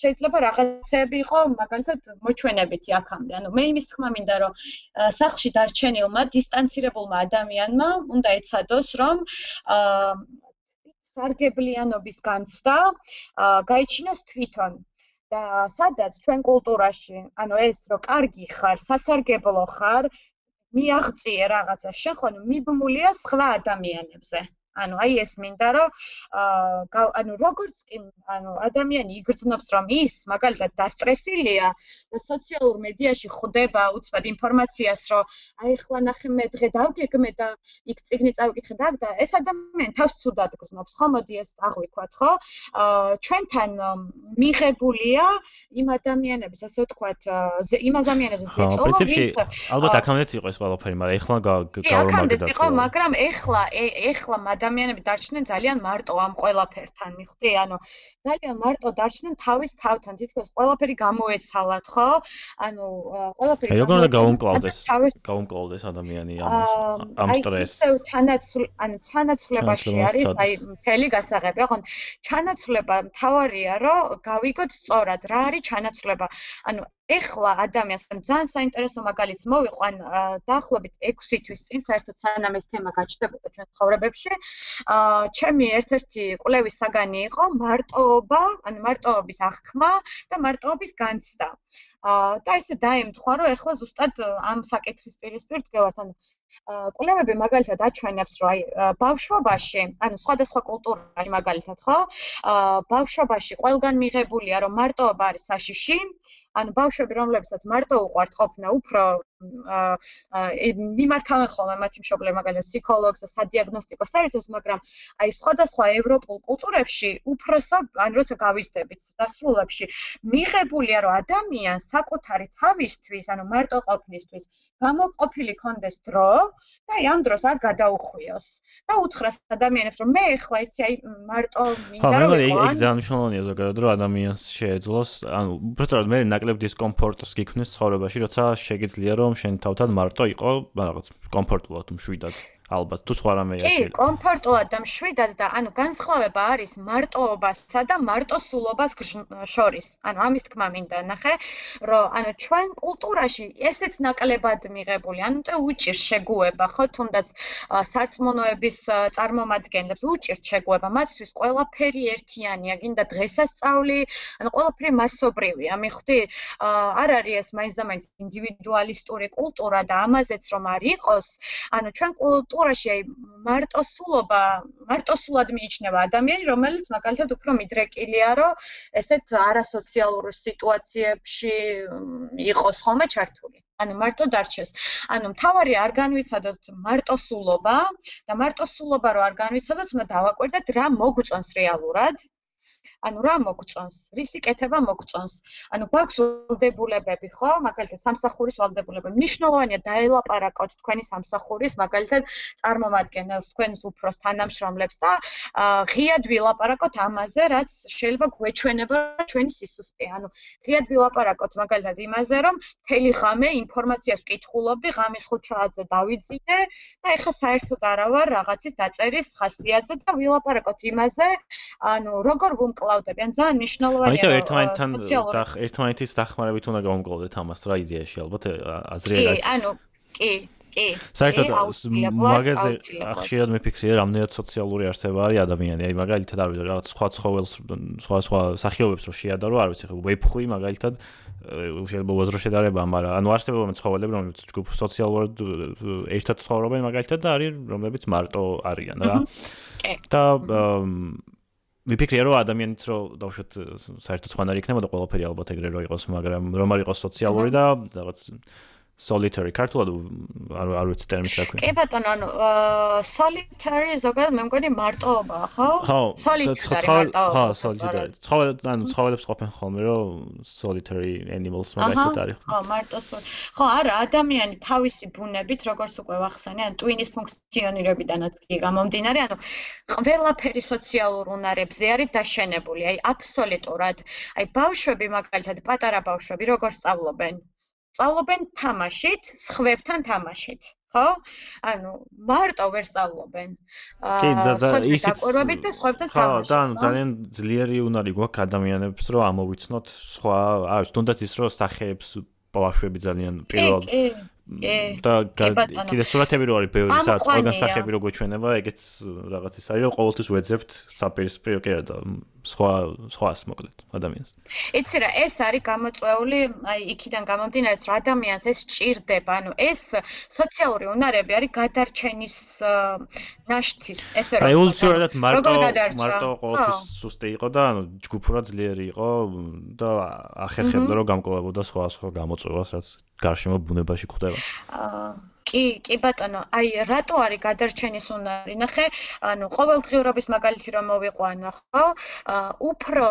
შეიძლება რაღაცები იყო მაგალითად მოჩვენებითი აქამდე. ანუ მე იმის თქმა მინდა რომ სახში დარჩენილმა დისტანცირებულმა ადამიანმა უნდა ეცადოს რომ სარგებლიანობის განცდა გაიჩინოს თვითონ და სადაც ჩვენ კულტურაში, ანუ ეს რო კარგი ხარ, სასარგებლო ხარ, მიაღწიე რაღაცა, შენ ხო მიბმულია სხვა ადამიანებზე. ანუ აი ეს მინდა რომ აა ანუ როგორც კი ანუ ადამიანი იგრძნობს რომ ის მაგალითად დასტრესილია და სოციალურ მედიაში ხვდება უცბად ინფორმაციას რომ აი ახლა ნახე მე დღე დავგეგმე და იქ ციგნი წავიკითხე და და ეს ადამიანი თავს ცუდად გრძნობს ხო მოდი ეს აღვიქვათ ხო? აა ჩვენთან მიღებულია იმ ადამიანების ასე ვთქვათ იმ ადამიანების ზეწოლა ვინც ალბათ აქამდეც იყო ეს ყველაფერი მაგრამ ეხლა გავორმაგდა ხო მაგრამ ეხლა ეხლა ადამიანები დარჩნენ ძალიან მარტო ამ ყველაფერთან, მიხვდი? ანუ ძალიან მარტო დარჩნენ თავის თავთან, თითქოს ყველაფერი გამოეცალათ, ხო? ანუ ყველაფერი აი, როგორ უნდა გაუმკლავდეს? გაუმკლავდეს ადამიანი ამას, ამ სტრესს. აი, თანაცულ, ანუ თანაცვლებაში არის, აი, მთელი გასაღები, ხო? ჩანაცვლება მთავარია, რომ გავიგოთ სწორად, რა არის ჩანაცვლება. ანუ ეხლა ადამიანს ძალიან საინტერესო მაგალითს მოვიყვან დაახლოებით 6 თვის წინ საერთოდ სანამ ეს თემა გაჩნდებოდა ჩვენ ცხოვრებებში. აა ჩემი ერთ-ერთი კვლევის საგანი იყო მარტოობა ანუ მარტოობის აღქმა და მარტოობის განცდა. აა და ესე დაემთხვა რომ ეხლა ზუსტად ამ საკითხის პირისპირ დგევართ ანუ კვლევები მაგალითად აჩვენებს რომ აი ბავშვობაში ანუ სხვადასხვა კულტურაში მაგალითად ხო? აა ბავშვობაში ყველგან მიღებულია რომ მარტოობა არის საშიში ანუ ბავშვები რომლებსაც მარტო უყვართ ყოფნა უფრო მიმართავენ ხოლმე მათი მშობლები მაგალითად ფსიქოლოგს და სადიაგნოსტიკო სერვისებს, მაგრამ აი სხვადასხვა ევროპულ კულტურებში უფროსო, ან როცა გავიზრდებით დასრულებში, მიღებულია რომ ადამიანს საკუთარი თავისთვის, ანუ მარტო ყოფნისთვის, გამოყოფილი კონდეს დრო და აი ამ დროს არ გადაუხვიოს. და უთხრას ადამიანებს რომ მე ახლა იცი აი მარტო მინდა რომ ხო, ეგ ძალიან მნიშვნელოვანია ზოგადად რომ ადამიანს შეეძლოს, ანუ უბრალოდ მე ნაკლებ დისკომფორტს გიქმნის ცხოვრებაში, როცა შეგიძლია რომ შენ თავთან მარტო იყო რაღაც კომფორტულად მშვიდად ალბათ თუ სხვა რამე შეიძლება. კი, კომფორტულად და მშვიდად და ანუ განსხვავება არის მარტოობასა და მარტოსულობას შორის. ანუ ამის თქმა მინდა ნახე, რომ ანუ ჩვენ კულტურაში ესეც ნაკლებად მიღებული, ანუ τε უჭირ შეგუება, ხო, თუნდაც სარწმუნოების წარმომადგენლებს უჭირ შეგუება, მათთვის ყველაფერი ერთიანია, გინდა დღესასწაული, ანუ ყველაფერი მასობრივია, მიხვდი? არ არის ეს მაინც და მაინც ინდივიდუალისტური კულტურა და ამაზეც რომ არ იყოს, ანუ ჩვენ კულტურა კულტურაში აი მარტოსულობა, მარტოსულად მიიჩნევა ადამიანი, რომელიც მაგალითად უფრო მიდრეკილია, რომ ესეთ არასოციალურ სიტუაციებში იყოს ხოლმე ჩართული. ანუ მარტო დარჩეს. ანუ მთავარი არ განვიცადოთ მარტოსულობა და მარტოსულობა რო არ განვიცადოთ, უნდა დავაკვირდეთ რა მოგწონს რეალურად. ანუ რა მოგწონს? რისი კეთება მოგწონს? ანუ გვაქვს ვალდებულებები, ხო? მაგალითად, სამსახურის ვალდებულებები. მნიშვნელოვანია დაელაპარაკოთ თქვენი სამსახურის, მაგალითად, წარმომადგენელს, თქვენს უფროს თანამშრომლებს და ღიად ვილაპარაკოთ ამაზე, რაც შეიძლება გვეჩვენება ჩვენი სისუსტე. ანუ ღიად ვილაპარაკოთ მაგალითად იმაზე, რომ მთელი ღამე ინფორმაციას ვკითხულობდი, ღამის 5 საათზე დავიძინე და ეხა საერთოდ არა ვარ რაღაცის დაწერის ხასიათზე და ვილაპარაკოთ იმაზე, ანუ როგორ ვუმკლავ გაუმკლავდებიან. ძალიან მნიშვნელოვანია. ისე ერთმანეთთან და ერთმანეთის დახმარებით უნდა გაუმკლავდეთ ამას რა იდეაში ალბათ აზრია. კი, ანუ კი, კი. საერთოდ მაგაზე ხშირად მეფიქრია რამდენად სოციალური არსება არის ადამიანი. აი მაგალითად არ ვიცი რაღაც სხვა ცხოველს სხვა სხვა სახეობებს რო შეადარო, არ ვიცი ხო ვეფხვი მაგალითად შეიძლება უაზრო შედარება, მაგრამ ანუ არსებობენ ცხოველები, რომლებიც ჯგუფ სოციალურად ერთად ცხოვრობენ მაგალითად და არის რომლებიც მარტო არიან რა. და ვიფიქრია რომ ადამიანიც რო დავუშვათ საერთოდ სხვანაირი იქნებოდა ყველაფერი ალბათ ეგრე რო იყოს მაგრამ რომ არ იყოს სოციალური და რაღაც solitary ქართულად არ არ ვიცი ტერმინს რა ქვია. კი ბატონო, ანუ solitary ზოგადად მე მგონი მარტოობაა, ხო? ხო. solitary მარტოობა. ხო, solitary. ცხოველ ანუ ცხოველებს ყოფენ ხოლმე რომ solitary animals მაგათ არის. ხო, მარტო ხო, არა, ადამიანი თავისი ბუნებით, როგორც უკვე ვახსენე, ან ტვინის ფუნქციონირებიდანაც კი გამომდინარე, ანუ ყველაფერი სოციალურ უნარებზე არის დაშენებული, აი აბსოლუტურად. აი ბავშვები მაგალითად, პატარა ბავშვები როგორ სწავლობენ? სწავლობენ თამაშით, სხვებთან თამაშით. ხო? ანუ მარტო ვერ სწავლობენ. აა ისიც დაკვირვებით და სხვებთან თამაშით. ხო, და ანუ ძალიან ძლიერი უნარი გვაქვს ადამიანებს, რომ ამოვიცნოთ სხვა, არის თუნდაც ის რომ სახეებს ბავშვები ძალიან პირველ და კიდე სურათები რო არის ბევრი სადაც ყველგან სახეები რო გვეჩვენება, ეგეც რაღაც ის არის, რომ ყოველთვის ვეძებთ საპირისპირო კი არა და სხვა სხვას მოკლედ ადამიანს. იცი რა, ეს არის გამოწვეული, აი იქიდან გამომდინარე, რომ ადამიანს ეს ჭირდება, ანუ ეს სოციალური უნარები არის გადარჩენის ნაშთი, ესე რომ აი ულცურადად მარტო მარტო ყოველთვის სუსტი იყო და ანუ ჯგუფურად ძლიერი იყო და ახერხებდა რომ გამკლავებოდა სხვა სხვა გამოწვევას, რაც გარშემო ბუნებაში აა კი, კი ბატონო, აი რატო არის გადარჩენის უნარი? ნახე, ანუ ყოველდღიურობის მაგალითი რომ მოვიყვანო, ხო? აა უფრო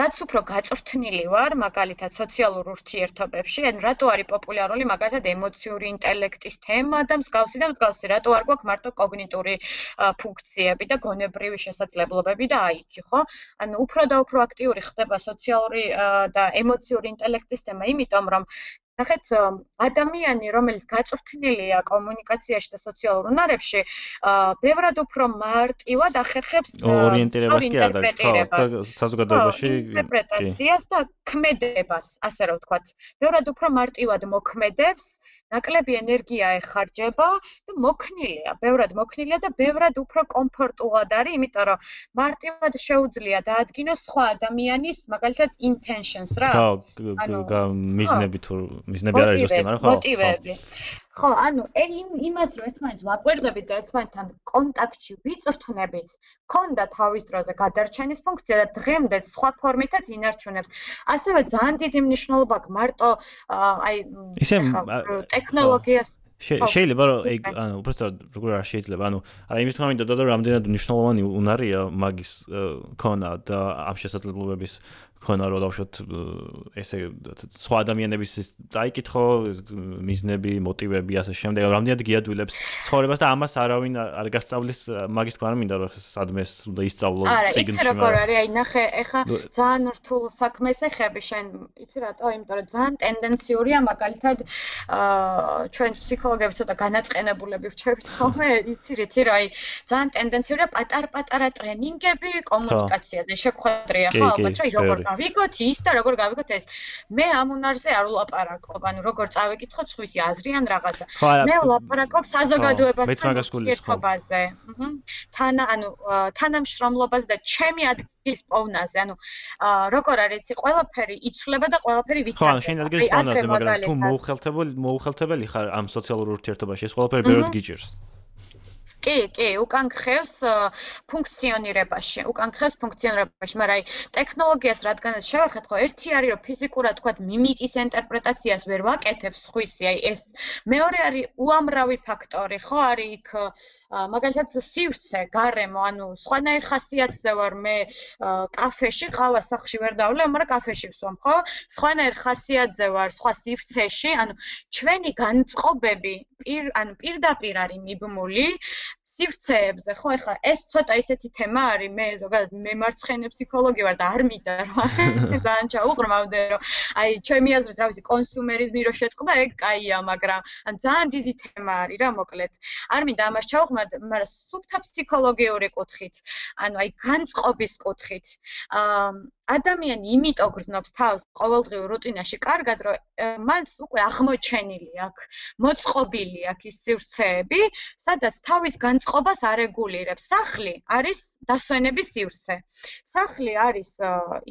რაც უფრო გაწვრთნილი ვარ, მაგალითად სოციალურ ურთიერთობებში, ანუ რატო არის პოპულარული მაგალითად ემოციური ინტელექტის თემა და მსგავსი და მსგავსი, რატო არ გვაქვს მარტო კოგნიტური ფუნქციები და გონებრივი შესაძლებლობები და აიქი, ხო? ანუ უფრო და უფრო აქტიური ხდება სოციალური და ემოციური ინტელექტის თემა, იმიტომ რომ ნახეთ ადამიანი რომელიც გაწვრთნილია კომუნიკაციაში და სოციალურ უნარებში ბევრად უფრო მარტივად ახერხებს ორიენტირებას კი არა და საზოგადოებაში ინტერპრეტაციას და ქმედებას ასე რომ ვთქვათ. ბევრად უფრო მარტივად მოქმედებს ნაკლები ენერგია ეხარჯება და მოქნილია, ბევრად მოქნილია და ბევრად უფრო კომფორტულად არის, იმიტომ რომ მარტივად შეუძლია დაადგინოს სხვა ადამიანის მაგალითად intentions რა. ხო, მიზნები თუ მიზნები არის ზუსტი, მაგრამ ხო. მოტივები. ხო, ანუ იმ იმას რომ ერთმანეთს ვაკვირდებით და ერთმანეთთან კონტაქტში ვიწრთუნებით, ქონდა თავის დროზე გადარჩენის ფუნქცია და დღემდე სხვა ფორმითაც ინარჩუნებს. ასევე ძალიან დიდი მნიშვნელობა აქვს მარტო აი ისე ტექნოლოგიას შეიძლება რომ ეგ ანუ უბრალოდ როგორ არ შეიძლება ანუ აი იმის თქმა მინდა და რამდენად მნიშვნელოვანი უნარია მაგის ქონა და ამ შესაძლებლობების ქონა რომ დავშოთ ესე სხვა ადამიანების წაიკითხო მიზნები, მოტივები ასე შემდეგ, რამდენად გიადვილებს ცხოვრებას და ამას არავინ არ გასწავლის მაგის თქმა მინდა რომ სადმეს უნდა ისწავლო ციგნში. არა, იცი როგორ არის, აი ნახე, ეხა ძალიან რთულ საქმეს ეხები შენ, იცი რატო? იმიტომ რომ ძალიან ტენდენციურია მაგალითად აა ჩვენ ფსიქოლოგები ცოტა განაწყენებულები ვჩერდით ხოლმე, იცი რითი რა, აი ძალიან ტენდენციურია პატარ-პატარა ტრენინგები კომუნიკაციაზე, შეხვედრია ხო, ალბათ რა, როგორ გავიგოთ ის და როგორ გავიგოთ ეს. მე ამ უნარზე არ ვლაპარაკობ, ანუ როგორ წავეკითხოთ სხვისი აზრი ან რაღაცა. მე ვლაპარაკობ საზოგადოებასთან ურთიერთობაზე. თან ანუ თანამშრომლობაზე და ჩემი ადგილის პოვნაზე, ანუ როგორ არის იცი, ყველაფერი იცვლება და ყველაფერი ვითარდება. ხო, შენ ადგილის პოვნაზე, მაგრამ თუ მოუხელთებელი მოუხელთებელი ხარ ამ სოციალურ ურთიერთობაში, ეს ყველაფერი ბევრად გიჭირს. კი, კი, უკან ხევს ფუნქციონირებაში, უკან ხევს ფუნქციონირებაში, მაგრამ აი ტექნოლოგიას რადგანაც შევახეთ, ხო, ერთი არის რომ ფიზიკურად თქვა მიმიკის ინტერპრეტაციას ვერ ვაკეთებს ხვისი, აი ეს მეორე არის უამრავი ფაქტორი, ხო, არის იქ მაგალითად სივრცე, გარემო, ანუ სხვანაირ ხასიათზე ვარ მე კაფეში, ყავა სახში ვერ დავლე, მაგრამ კაფეში ვსვამ, ხო? სხვანაირ ხასიათზე ვარ სხვა სივრცეში, ანუ ჩვენი განწყობები პირ ანუ პირდაპირ არის მიბმული სივრცეებზე, ხო? ეხლა ეს ცოტა ისეთი თემა არის, მე ზოგადად მემარცხენე ფსიქოლოგი ვარ და არ მინდა რომ ძალიან ჩაუყრმავდე, რომ აი ჩემი აზრით, რა ვიცი, კონსუმერიზმი რო შეწყდა, ეგ კაია, მაგრამ ან ძალიან დიდი თემა არის რა, მოკლედ. არ მინდა ამას ჩაუყრმავდე მაგრამ სუფთა ფსიქოლოგიური კუთხით, ანუ აი განწყობის კუთხით. აა ადამიანი იმიტომ გრძნობს თავს ყოველდღიურ რუტინაში კარგად, რომ მას უკვე აღმოჩენილი აქვს, მოწყობილი აქვს ის სივრცეები, სადაც თავის განწყობას არეგულირებს. სახლი არის დასვენების სივრცე. სახლი არის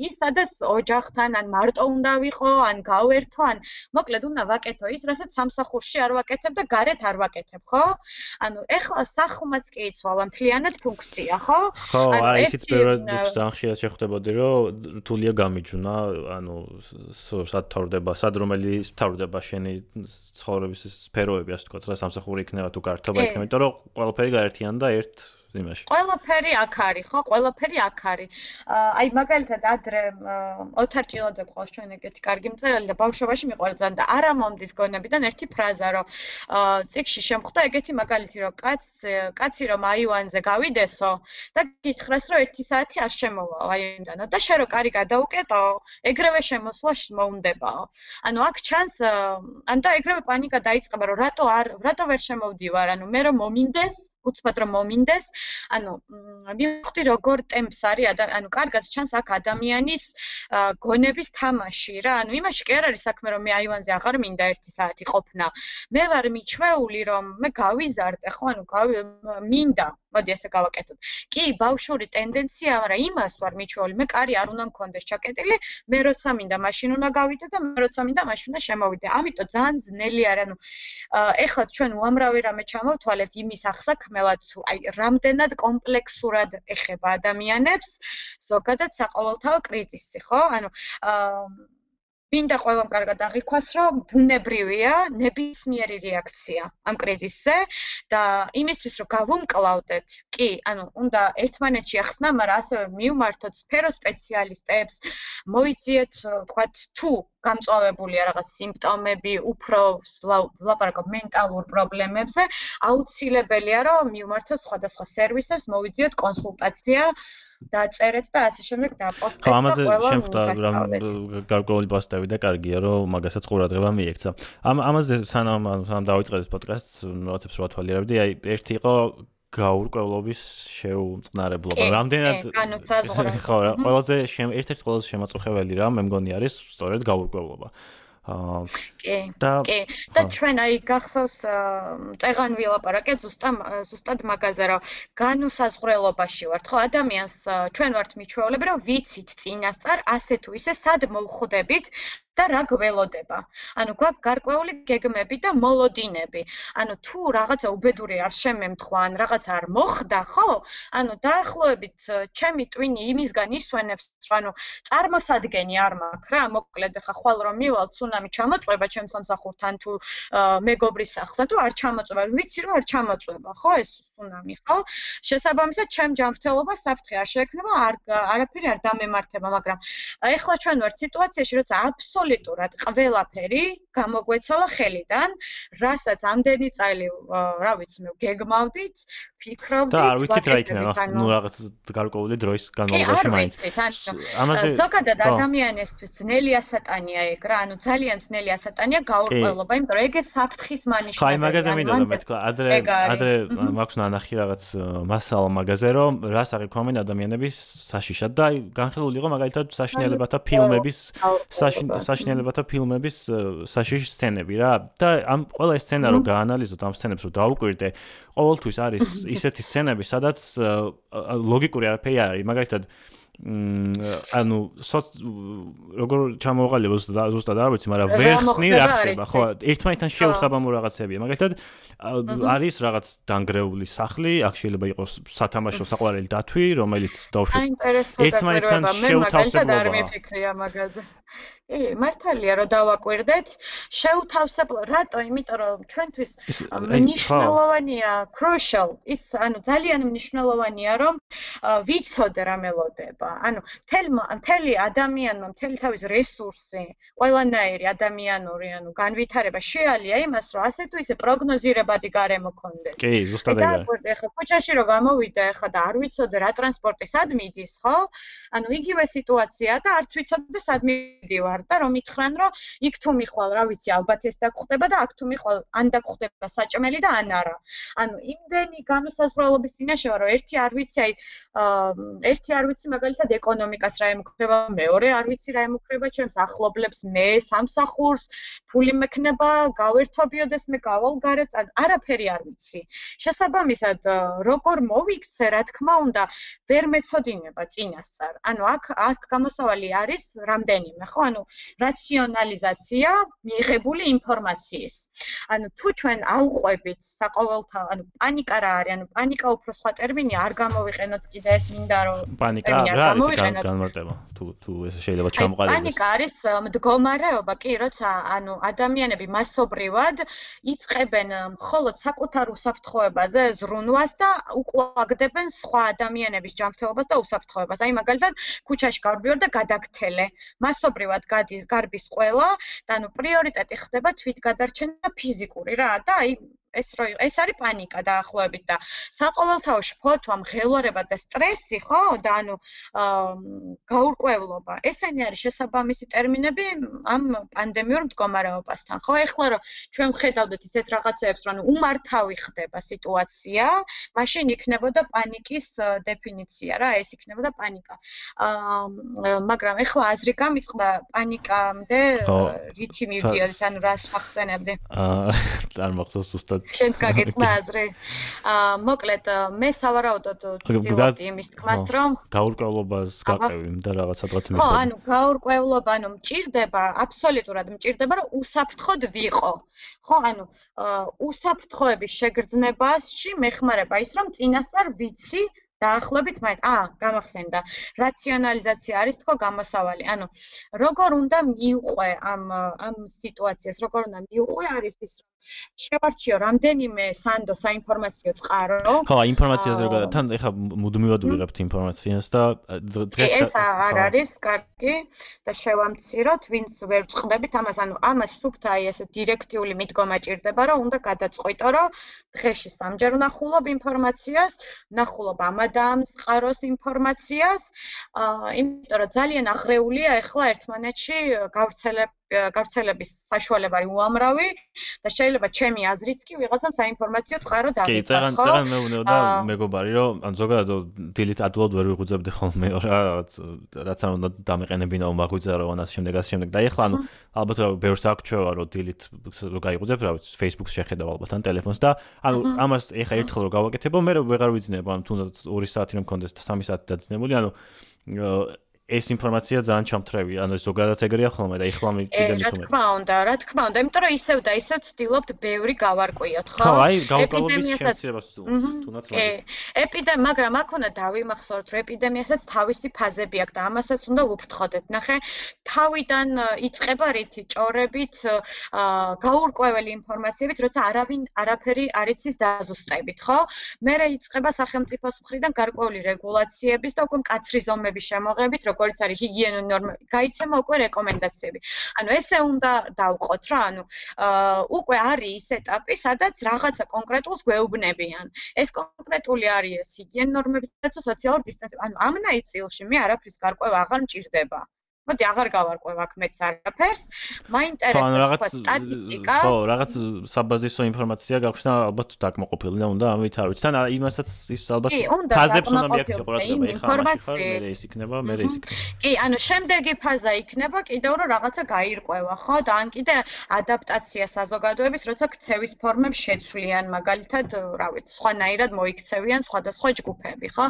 ის, სადაც ოჯახთან ან მარტო უნდა ვიყო, ან გავერთო, ან მოკლედ უნდა ვაკეთო ის, რასაც სამსახურში არ ვაკეთებ და გარეთ არ ვაკეთებ, ხო? ანუ ეხლა სახლმაც კი იცვალა მთლიანად ფუნქცია, ხო? ხო, აი ისიც ბევრად ძალიან ხშირად შეხვდებოდი, რომ რთულია გამიჯუნა, ანუ სად თავდება, სად რომელი თავდება შენი ცხოვრების სფეროები, ასე ვთქვათ, რა სამსახური იქნება თუ გართობა იქნება, იმიტომ რომ ყველაფერი გაერთიანდა ერთ იმაში. ყველაფერი აქ არის, ხო? ყველაფერი აქ არის. აი მაგალითად ადრე ოთარ ჭილაძე ყავს ჩვენ ეგეთი კარგი მწერალი და ბავშვობაში მიყვარდა და არა მომდის გონებიდან ერთი ფრაზა, რომ ციკში შემხვდა ეგეთი მაგალითი, რომ კაც კაცი რომ აივანზე გავიდესო და გითხრას, რომ 1 საათი არ შემოვა აივანიდან და შე რო კარი გადაუკეტო, ეგრევე შემოსვლა მოუნდებაო. ანუ აქ ჩანს ან და ეგრევე პანიკა დაიწყება, რომ რატო არ რატო ვერ შემოვდივარ, ანუ მე რომ მომინდეს უცბად რომ მომინდეს. ანუ მივხვდი როგორ ტემპს არის ანუ კარგად ჩანს აქ ადამიანის გონების თამაში რა. ანუ იმაში კი არ არის საქმე რომ მე აივანზე აღარ მინდა 1 საათი ყოფნა. მე ვარ მიჩვეული რომ მე გავიზარდე ხო ანუ მინდა მოდი ესე გავაკეთოთ. კი, ბავშვური ტენდენცია, მაგრამ იმას ვარ მიჩვეული, მე კარი არ უნდა მქონდეს ჩაკეტილი, მე როცა მინდა მაშინ უნდა გავიდე და მე როცა მინდა მაშინ უნდა შემოვიდე. ამიტომ ძალიან ძნელი არის, ანუ ეხლა ჩვენ უამრავი რამე ჩამოვთვალეთ იმის ახსაქმელად, აი, რამდენად კომპლექსურად ეხება ადამიანებს ზოგადად საყოველთაო კრიზისი, ხო? ანუ აა მინდა ყველამ კარგად აღიქვას, რომ ბუნებრივია ნებისმიერი რეაქცია ამ კრიზისზე და იმისთვის რომ გავუმკლავდეთ, კი, ანუ უნდა ერთმანეთში ახსნა, მაგრამ ასევე მიუმართოთ სფერო სპეციალისტებს, მოიძიეთ, ვთქვათ, თუ გამწვავებულია რაღაც სიმპტომები, უფრო ლაპარაკობ მენტალურ პრობლემებზე, აუცილებელია რომ მიუმართოთ სხვადასხვა სერვისებს, მოიძიოთ კონსულტაცია დაწერეთ და ასე შემდეგ დაპოსტეთ. ხო, ამაზე შემხვდა რომ გარკვეული პოსტები და კარგია რომ მაგასაც ყურადღება მიექცა. ამ ამაზე სანამ სანამ დავიწყეთ პოდკასტს, რაღაცებს რა თვალიერებდი, აი ერთი იყო გაურკვევლობის შეუმწყნარებლობა. რამდენად ხო, ყველაზე ერთ-ერთი ყველაზე შემაწუხებელი რა მე მგონი არის სწორედ გაურკვევლობა. კი და კი და ჩვენ აი გახსოვს წეღან ვილაპარაკე ზუსტად ზუსტად მაგაზე რომ განუსაზღვრელობაში ვართ ხო ადამიანს ჩვენ ვართ მიჩვეულები რომ ვიცით წინასწარ ასე თუ ისე სად მოვხვდებით და რა გველოდება. ანუ გვაქვს გარკვეული გეგმები და მოლოდინები. ანუ თუ რაღაცა უბედური არ შემემთხვა, ან რაღაც არ მოხდა, ხო? ანუ დაახლოებით ჩემი ტვინი იმისგან ისვენებს, ანუ წარმოსადგენი არ მაქვს რა, მოკლედ ხა ხვალ რომ მივალ ცუნამი ჩამოწובה ჩემ სამსახურთან თუ მეგობრის სახლთან თუ არ ჩამოწובה, ვიცი რომ არ ჩამოწובה, ხო? ეს ცუნამი, ხო? შესაბამისად, ჩემ ჯანმრთელობა საფრთხე არ შეექმნება, არ არაფერი არ დამემართება, მაგრამ ეხლა ჩვენ ვართ სიტუაციაში, როცა აბსოლუტურად ყველაფერი გამოგვეცალა ხელიდან, რასაც ამდენი წელი, რა ვიცი, მე გეგმავდით, ფიქრობდით, და არ ვიცით რა იქნება, ნუ რაღაც გარკვეული დროის განმავლობაში მაინც. ამაზე ზოგადად ადამიანისთვის ძნელია სატანია ეგ რა, ანუ ძალიან ძნელია სატანია გაურკვევლობა, იმიტომ რომ ეგეც საფრთხის მანიშნებია. ხაი მაგაზე მინდა რომ მეთქვა, ადრე ადრე მაქვს ნანახი რაღაც მასალა მაგაზე რომ რას აღიქვამენ ადამიანების საშიშად და განხილული იყო მაგალითად საშინელებათა ფილმების საშინელებათა ფილმების საშიშ სცენები რა. და ამ ყველა სცენა რო გაანალიზოთ ამ სცენებს რო დაუკვირდე ყოველთვის არის ისეთი სცენები სადაც ლოგიკური არაფერი არის. მაგალითად ანუ როგორ ჩამოღალიბო ზუსტად არ ვიცი, მაგრამ ვერ ხსნი რა ხდება, ხო, ერთმანეთთან შეუსაბამო რაღაცებია. მაგალითად არის რაღაც დანგრეული სახლი, აქ შეიძლება იყოს სათამაშო საყვარელი დათვი, რომელიც დავშვი ერთმანეთთან შეუთავსებლობა. არ მიფიქრია მაგაზე. კი, მართალია რომ დავაკვირდეთ. შეუთავსებლო, რატო? იმიტომ რომ ჩვენთვის მნიშვნელოვანია crucial, ის ანუ ძალიან მნიშვნელოვანია რომ ვიცოდე რა მელოდება. ანუ მთელი მთელი ადამიანმა მთელი თავის რესურსი, ყველანაირი ადამიანური ანუ განვითარება შეალია იმას, რომ ასე თუ ისე პროგნოზირებადი გარემო კონდეს. კი, ზუსტად ეგრეა. და ეხლა ქუჩაში რომ გამოვიდა ეხლა და არ ვიცოდე რა ტრანსპორტი სად მიდის, ხო? ანუ იგივე სიტუაცია და არც ვიცოდე სად მიდივარ. ვარ და რომ ითხრან რომ იქ თუ მიხვალ რა ვიცი ალბათ ეს დაგხვდება და აქ თუ მიხვალ ან დაგხვდება საჭმელი და ან არა. ანუ იმდენი განუსაზღვრელობის წინაშე ვარ რომ ერთი არ ვიცი აი ერთი არ ვიცი მაგალითად ეკონომიკას რა ემუქრება მეორე არ ვიცი რა ემუქრება ჩემს ახლობლებს მე სამსახურს ფული მექნება გავერთობიოდეს მე გავალ გარეთ არაფერი არ ვიცი. შესაბამისად როგორ მოვიქცე რა თქმა უნდა ვერ მეცოდინება წინასწარ. ანუ აქ აქ გამოსავალი არის რამდენიმე ხო? ანუ რაციონალიზაცია მიღებული ინფორმაციის. ანუ თუ ჩვენ აუყვებით საყოველთაო, ანუ პანიკა რა არის? ანუ პანიკა უფრო სხვა ტერმინი არ გამოვიყენოთ კიდე ეს მინდა რომ პანიკა რა არის განმარტება? თუ თუ ეს შეიძლება ჩამოყალიბდეს. პანიკა არის მდგომარეობა, კი, როცა ანუ ადამიანები მასობრივად იწებენ მხოლოდ საკუთარ უსაფრთხოებაზე ზრუნვას და უკვაგდებენ სხვა ადამიანების ჯანმრთელობას და უსაფრთხოებას. აი მაგალითად, ქუჩაში გავდივარ და გადაგთელე. მასობრივად გარბის ყველა და ანუ პრიორიტეტი ხდება თვითგადარჩენა ფიზიკური რა და აი ეს რო ეს არის პანიკა დაახლოებით და საყოველთაოში ფოთვა, მღელვარება და სტრესი, ხო? და ანუ გაურკვევლობა. ესენი არის შესაბამისი ტერმინები ამ პანდემიურ მდგომარეობასთან, ხო? ეხლა რომ ჩვენ ვხედავდეთ ისეთ რაღაცებს, რომ უმართავი ხდება სიტუაცია, მაშინ იქნებოდა პანიკის დეფინიცია რა, ეს იქნებოდა პანიკა. აა მაგრამ ეხლა აზრი გამიწყდა პანიკამდე რითი მივდიოდი, ანუ რას ახსენებდი? აა არ მახსოვს უბრალოდ შენც გაგეწყდა აზრი. აა მოკლედ მე სავარაუდოდ ვწივდი იმის თქმას, რომ გაურკვევლობას გაყევი და რაღაც სადღაც მე ხო, ანუ გაურკვევლობა, ანუ მჭირდება, აბსოლუტურად მჭირდება, რომ უსაფრთხოდ ვიყო. ხო, ანუ უსაფრთხოების შეგრძნებაში მეხმარება ის, რომ წინასწარ ვიცი დაახლოებით მაინც. აა გამახსენდა. რაციონალიზაცია არის თქო გამოსავალი. ანუ როგორ უნდა მიუყვე ამ ამ სიტუაციას როგორ უნდა მიუყვე არის ის რომ შევარჩიო რამდენიმე სანდო საინფორმაციო წყარო. ხო, ინფორმაციაზე როგორ თან ეხა მუდმივად ვიღებთ ინფორმაციას და დღეს ეს არ არის კარგი. და შევამციროთ, ვინც ვერ წხდებით ამას, ანუ ამას სუფთა აი ეს დირექტიული მიდგომა ჭირდება, რომ უნდა გადაწყვიტო, რომ დღეში სამჯერ ვნახულობ ინფორმაციას, ვნახულობ ამადამ წყაროს ინფორმაციას, აა იმიტომ რომ ძალიან აღრეულია ეხლა ერთმანეთში გავრცელებ გავრცელების საშუალება არის უამრავი და შეიძლება ჩემი აზრიც კი ვიღაცამ საინფორმაციო წყარო დაგიწყოს. კი, წერან წერან მეუბნეოდა მეგობარი, რომ ან ზოგადად დილით ადულად ვერ ვიღუძებდი ხოლმე რაღაც რაც არ უნდა დამეყენებინა მაგვიძა რომ ამას შემდეგ ასე შემდეგ. და ეხლა ანუ ალბათ რა ბევრს აღჩევა რომ დილით რო გაიღუძებ რა ვიცი Facebook-ს შეხედავ ალბათ ან ტელეფონს და ანუ ამას ეხლა ერთხელ რო გავაკეთებო მე ვეღარ ვიძნებო ანუ თუნდაც 2 საათი რომ მქონდეს და 3 საათი დაძნებული ანუ ეს ინფორმაცია ძალიან ჩამთრევი, ანუ ზოგადად ეგრეა ხოლმე და ეხლა მე კიდე მithumეთ. რა თქმა უნდა, რა თქმა უნდა, იმიტომ რომ ისევ და ისევ ვცდილობთ ბევრი გავარკვიოთ, ხო? ხო, აი, გაუკვალობის შემცირებას ვცდილობთ, თუნდაც მაგ. კი. ეპიდემია, მაგრამ აქ უნდა დავიმახსოვროთ, რომ ეპიდემიასაც თავისი ფაზები აქვს და ამასაც უნდა ვუფრთხოდეთ. ნახე, თავიდან იწყება რითი ჭორებით, აა გაურკვეველი ინფორმაციებით, როცა არავინ არაფერი არ იცის დაზუსტებით, ხო? მერე იწყება სახელმწიფოს მხრიდან გარკვეული რეგულაციების და უკვე მკაცრი ზომების შემოღებით, რო როგორც არის ჰიგიენო ნორმა, გაიცემა უკვე რეკომენდაციები. ანუ ესე უნდა დავყოთ რა, ანუ უკვე არის ის ეტაპი, სადაც რაღაცა კონკრეტულს გვეუბნებიან. ეს კონკრეტული არის ეს ჰიგიენო ნორმების და სოციალური დისტანცია. ანუ ამ ნაიწილში მე არაფრის გარკვევა აღარ მჭირდება. მოდი აღარ გავარკვევ აქ მეც არაფერს. მაინტერესებს სტატისტიკა. ხო, რაღაც საბაზისო ინფორმაცია გაქვს და ალბათ დაკმაყოფილი და უნდა ამით არ ვიცი. თან იმასაც ის ალბათ ფაზებს უნდა მიაქციო ყურადღება. ეხლა მაშინ მე ის იქნება, მე ის იქნება. კი, ანუ შემდეგი ფაზა იქნება კიდევ რომ რაღაცა გაირკვევა, ხო? და ან კიდე ადაპტაცია საზოგადოების, როცა ქცევის ფორმებს შეცვლიან, მაგალითად, რა ვიცი, სხვანაირად მოიქცევიან სხვადასხვა ჯგუფები, ხო?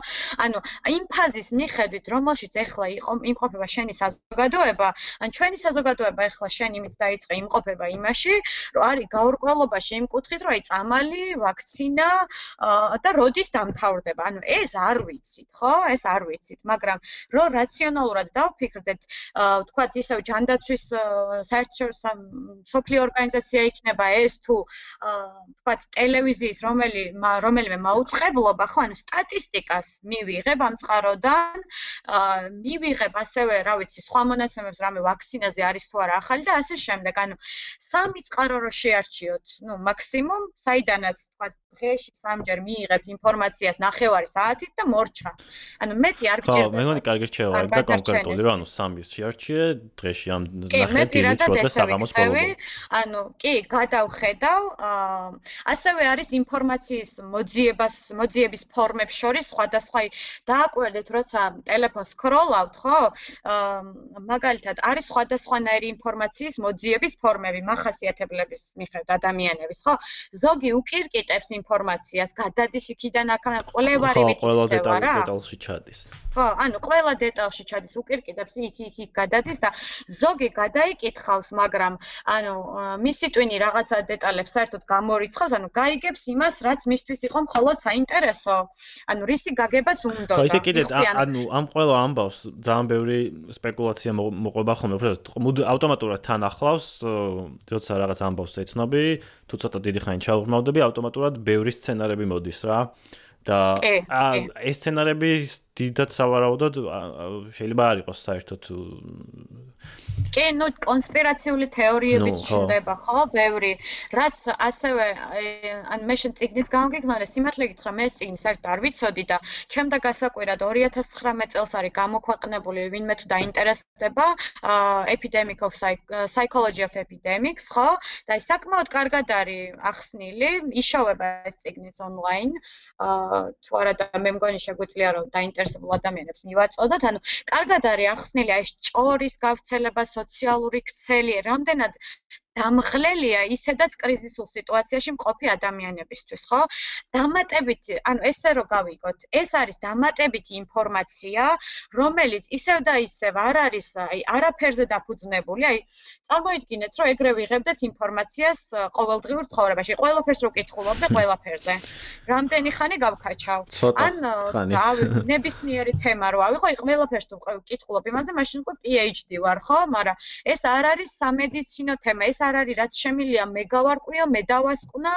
ანუ იმ ფაზის მიხედვით, რომელშიც ეხლა იყო იმყოფება შენი საზოგადოება საზოგადოება, ან ჩვენი საზოგადოება ახლა შენ იმით დაიწყე იმყოფება იმაში, რომ არის გაურკვევლობაში იმ კუთხით, რომ აი წამალი, ვაქცინა და როდის დამთავრდება. ანუ ეს არ ვიცით, ხო? ეს არ ვიცით, მაგრამ რო რაციონალურად დავფიქრდეთ, თქვათ ისევ ჯანდაცვის საერთაშორისო სოფლიო ორგანიზაცია იქნება ეს თუ თქვათ ტელევიზიის რომელი რომელიმე მაუწყებლობა, ხო? ანუ სტატისტიკას მივიღებ ამ წყაროდან, მივიღებ ასევე, რა ვიცი, სხვა სხვა მონაცემებს რამე ვაქცინაზე არის თუ არა ახალი და ასე შემდეგ. ანუ სამი წყარო რო შეარჩიოთ, ну, მაქსიმუმ, საიდანაც თქვა დღეში სამჯერ მიიღებთ ინფორმაციას ნახევარი საათით და მორჩა. ანუ მეტი არ გჭირდება. ხო, მე მგონი კარგი რჩევა და კონკრეტული რა, ანუ სამის შეარჩიე დღეში ამ ნახე დილით შოთა საღამოს ბოლომდე. ანუ კი, გადავხედავ, აა ასევე არის ინფორმაციის მოძიებას, მოძიების ფორმებს შორის სხვადასხვა დააკვირდეთ, როცა ტელეფონს სკროლავთ, ხო? მაგალითად არის სხვადასხვანაირი ინფორმაციის მოძიების ფორმები, מחასიათებლების მიხედვით ადამიანების, ხო? ზოგი უკირკიტებს ინფორმაციას, გადადის იქიდან აქ კოლევარი ვიცევა რა? ყველა დეტალში ჩადის. ხო, ანუ ყველა დეტალში ჩადის, უკირკიტებს იქ იქ იქ გადადის და ზოგი გადაიკითხავს, მაგრამ ანუ მისი ტვინი რაღაცა დეტალებს საერთოდ გამორიცხავს, ანუ გაიგებს იმას, რაც მისთვის იყო მხოლოდ საინტერესო. ანუ რისი გაგებაც უნდა. ხო, ისე კიდე ანუ ამ ყველა ამბავს ძალიან ბევრი სპეკულაცია მოყვება ხოლმე, უბრალოდ ავტომატურად თან ახლავს, როცა რაღაც ამბავს ეცნობი, თუ ცოტა დიდი ხანი ჩაუღრმავდები, ავტომატურად ბევრი სცენარები მოდის რა. და ეს სცენარები დიდად სავარაუდოდ შეიძლება არ იყოს საერთოდ კი, ნუ კონსპირაციული თეორიებიც ჩნდება, ხო? ბევრი, რაც ასევე ან მე შენ ციგნის გამოგიგზავნე, სიმართლე გითხრა, მე ეს ციგნის საერთოდ არ ვიცოდი და ჩემდა გასაკვირად 2019 წელს არის გამოქვეყნებული, ვინმე თუ დაინტერესდება, Epidemic of Psychology of Epidemics, ხო? და ის საკმაოდ კარგად არის ახსნილი, იშოვება ეს ციგნის ონლაინ. აა თუ არა და მე მგონი შეგვიძლია რომ დაინტერესებულ ადამიანებს მივაწოდოთ, ანუ კარგად არის ახსნილი აი ეს ჭორის გავრცელება სოციალური ქცელი, რამდენად დამღლელია ისედაც კრიზისულ სიტუაციაში მყოფი ადამიანებისთვის, ხო? დამატებით, ანუ ესე რომ გავიგოთ, ეს არის დამატებითი ინფორმაცია, რომელიც ისევ და ისევ არ არის აი არაფერზე დაფუძნებული, აი წარმოიდგინეთ, რომ ეგრე ვიღებდეთ ინფორმაციას ყოველდღიურ ცხოვრებაში, ყველაფერს რო კითხულობდე ყველაფერზე. რამდენი ხანი გავქაჩავ? ან ნებისმიერი თემა რო ავიღო, აი ყველაფერს თუ კითხულობ იმაზე, მაშინ უკვე PhD ვარ, ხო? მაგრამ ეს არ არის სამედიცინო თემა, ეს არ არის რაც შემილია მე გავარკვიო მე დავასკუნა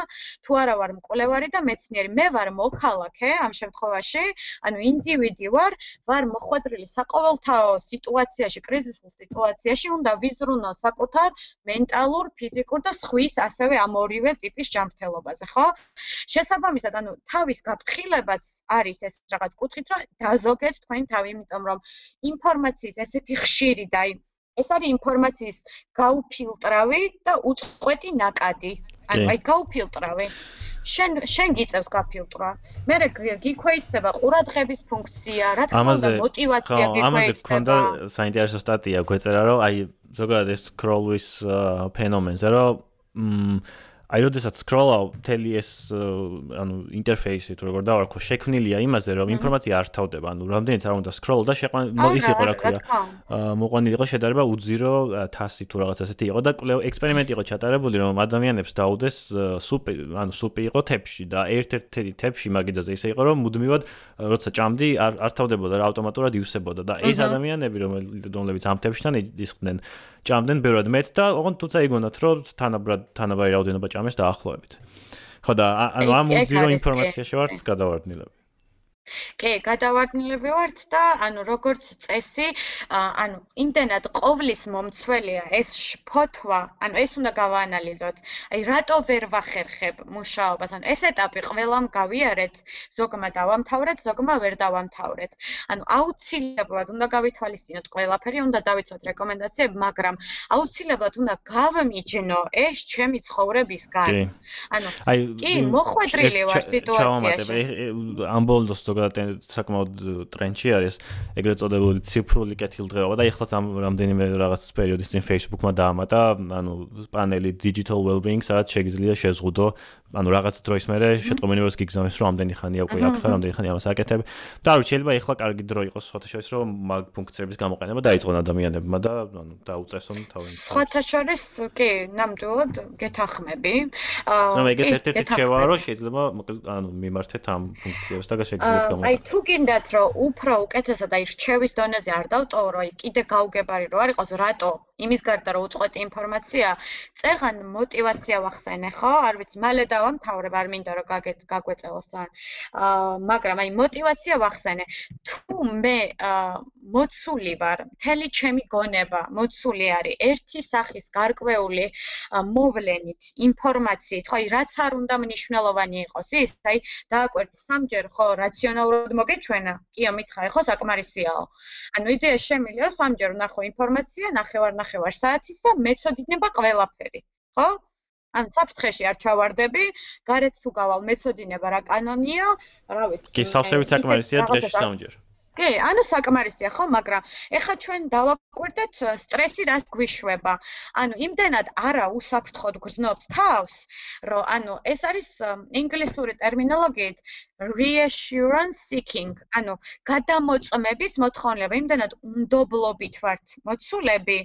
თუ არა ვარ მკვლევარი და მეცნიერი. მე ვარ მოქალაქე ამ შემთხვევაში ანუ ინდივიდი ვარ ვარ მოხვედრილი საყოველთაო სიტუაციაში კრიზისულ სიტუაციაში უნდა ვიზრუნო საკუთარ მენტალურ ფიზიკურ და სხვის ასევე ამ ორივე ტიპის ჯანმრთელობაზე ხო? შესაბამისად ანუ თავის გაფრთხილებაც არის ეს რაღაც კუთხით რომ დაზოგეთ თქვენ თავი იმიტომ რომ ინფორმაციის ესეთი ხშირი და აი ეს არის ინფორმაციის გაუფილტრავი და უწყვეტი ნაკადი. ანუ აი გაუფილტრავი. შენ შენ გიწევს გაფილტრა. მე გიქვეითდება ყურადღების ფუნქცია, რა თქმა უნდა, мотиваცია გიქვეითდება. ამაზე გქონდა საინტერესო სტატია გვეწერა, რომ აი ზოგადად ეს სკროლვის ფენომენზე, რომ მ აი როდესაც scroll-აო მთელი ეს ანუ ინტერფეისი თუ როგორ დავარქვა შექმნილია იმაზე რომ ინფორმაცია არ თავდება. ანუ რამდენიც არ უნდა scroll და შეყვან ის იყო რა ქვია მოყვანილი იყო შედარება უძირო თასი თუ რაღაც ასეთი იყო და კვლევ ექსპერიმენტი იყო ჩატარებული რომ ადამიანებს დაუდეს სუპი ანუ სუპი იყო თეფში და ერთ-ერთი თეფში მაგიდაზე ისე იყო რომ მუდმივად როცა ჭამდი არ არ თავდებოდა რა ავტომატურად ივსებოდა და ეს ადამიანები რომლებიც ამ თეფშთან ისხდნენ ჭამდნენ ბევრად მეც და ოღონდ თუცა იგონათ რომ თანაბრად თანაბარი რაოდენობა ჭამეს დაახლოებით. ხო და ანუ ამ უძირო ინფორმაციაში ვართ გადავარდნილები. კი, გადავარდნილები ვართ და ანუ როგორც წესი, ანუ იმდენად ყოვლის მომცველია ეს ფოთვა, ანუ ეს უნდა გავაანალიზოთ. აი რატო ვერ ვახერხებ მუშაობას? ანუ ეს ეტაპი ყველამ გავიარეთ, ზოგმა დავამთავრეთ, ზოგმა ვერ დავამთავრეთ. ანუ აუცილებლად უნდა გავითვალისწინოთ ყველაფერი, უნდა დავიცოთ რეკომენდაციები, მაგრამ აუცილებლად უნდა გავმიჯნო ეს ჩემი ცხოვრებისგან. ანუ აი კი, მოხვედრილი ვარ სიტუაციაში. ამ ბოლოს ზოგადად საკმაოდ ტრენჩი არის ეგრეთ წოდებული ციფრული კეთილდღეობა და ეხლა ამ რამდენიმე რაღაც პერიოდის წინ Facebook-მა დაამატა ანუ პანელი digital well-being სადაც შეიძლება შეზღუდო ანუ რაღაც დროის მერე შეტყობინებას გიგზავნის რომ ამდენი ხანია უკვე აქ ხარ ამდენი ხანია მას აკეთებ და რა შეიძლება ეხლა კარგი დრო იყოს ფოტოშოპის რომ მაგ ფუნქციების გამოყენება დაიწყონ ადამიანებმა და ანუ დაუწესონ თავენ ფოტოშოპის კი ნამდვილად გეთახმები აა ეგეთ ერთ-ერთი შევა რომ შეიძლება ანუ მიმართეთ ამ ფუნქციებს და შეგიძლიათ გამოგ აი თუ გინდათ რომ უფრო უკეთესად აი რჩევის დონეზე არ დავტოვო, აი კიდე გაუგებარი რო არ იყოს, რატო? იმის გარდა რომ უწყვეტი ინფორმაცია, წეღან мотиваცია ვახსენე, ხო? არ ვიცი, მალე დავამთავრებ, არ მინდა რომ გაგეთ გაგვეწელოს თან. აა მაგრამ აი мотиваცია ვახსენე. თუ მე აა მოცული ვარ, მთელი ჩემი გონება მოცული არის ერთი სახის გარკვეული მოვლენით, ინფორმაციით, ხო, აი რაც არ უნდა მნიშვნელოვანი იყოს ის, აი დააკვირდი სამჯერ ხო, რაციონალურად მოგეჩვენა? კიო, მითხარი, ხო, საკმარისიაო. ანუ იდეა შემილია, რომ სამჯერ ვნახო ინფორმაცია, ნახევარ ნახევარ საათის და მეწოდინება ყველაფერი, ხო? ან საფრთხეში არ ჩავარდები, გარეთ თუ გავალ მეწოდინება რა კანონია, რა ვიცი. კი, სავსებით საკმარისია დღეში სამჯერ. კი, ანუ საკმარისია ხო, მაგრამ ეხა ჩვენ დავაკვირდეთ სტრესი რას გვიშვება. ანუ იმდენად არა უსაფრთხოდ გრძნობთ თავს, რომ ანუ ეს არის ინგლისური ტერმინოლოგიით reassurance seeking, ანუ გადამოწმების მოთხოვნილება, იმდენად უნდობლობით ვართ მოცულები,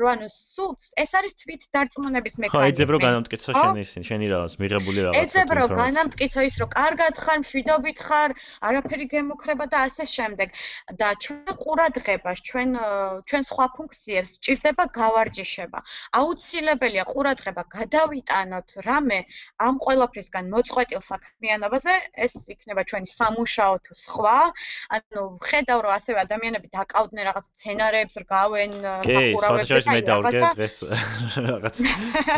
რომ ანუ სულ ეს არის თვით დარწმუნების მექანიზმი. ხო, ეძებ რომ განამტკიცო შენ ისინი, შენი რაღაც მიღებული რაღაცა. ეძებ რომ განამტკიცო ის, რომ კარგად ხარ, მშვიდობით ხარ, არაფერი გემოქრება და ასე შემდეგ. და ჩვენ ყურადღებას, ჩვენ ჩვენ სხვა ფუნქციებს ჭირდება გავარჯიშება. აუცილებელია ყურადღება გადავიტანოთ რამე ამ ყველაფრისგან მოწყვეტილ საქმიანობაზე, ეს იქნება ჩვენი სამუშაო თუ სხვა. ანუ ხედავ რომ ასევე ადამიანები დაკავდნენ რაღაც სცენარებს, რგავენ სახურავებს და მე დავგე დღეს რაღაც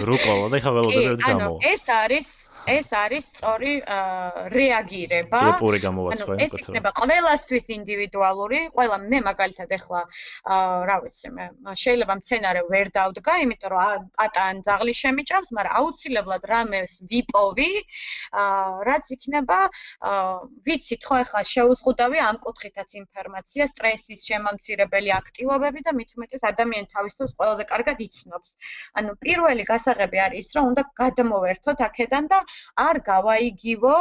რუკოლა და ხა ველოდები და სამო. ანუ ეს არის ეს არის სწორი რეაგირება. ტიპური გამოვაცხო, ანუ ეს იქნება ყველასთვის ინდივიდუალური. ყველა მე მაგალითად ეხლა რა ვიცი მე შეიძლება სცენარე ვერ დავდგა, იმიტომ რომ პატან ძაღლი შემიჭამს, მაგრამ აუცილებლად რამეს ვიპოვი, რაც იქნება ვიცით ხო ახლა შეუზღუდავი ამ კუთხითაც ინფორმაცია, სტრესის შემამცირებელი აქტივობები და მით უმეტეს ადამიანი თავის თავს ყველაზე კარგად იცნობს. ანუ პირველი გასაღები არის ის, რომ უნდა გადმოვერთოთ აქედან და არ გავაიგივო,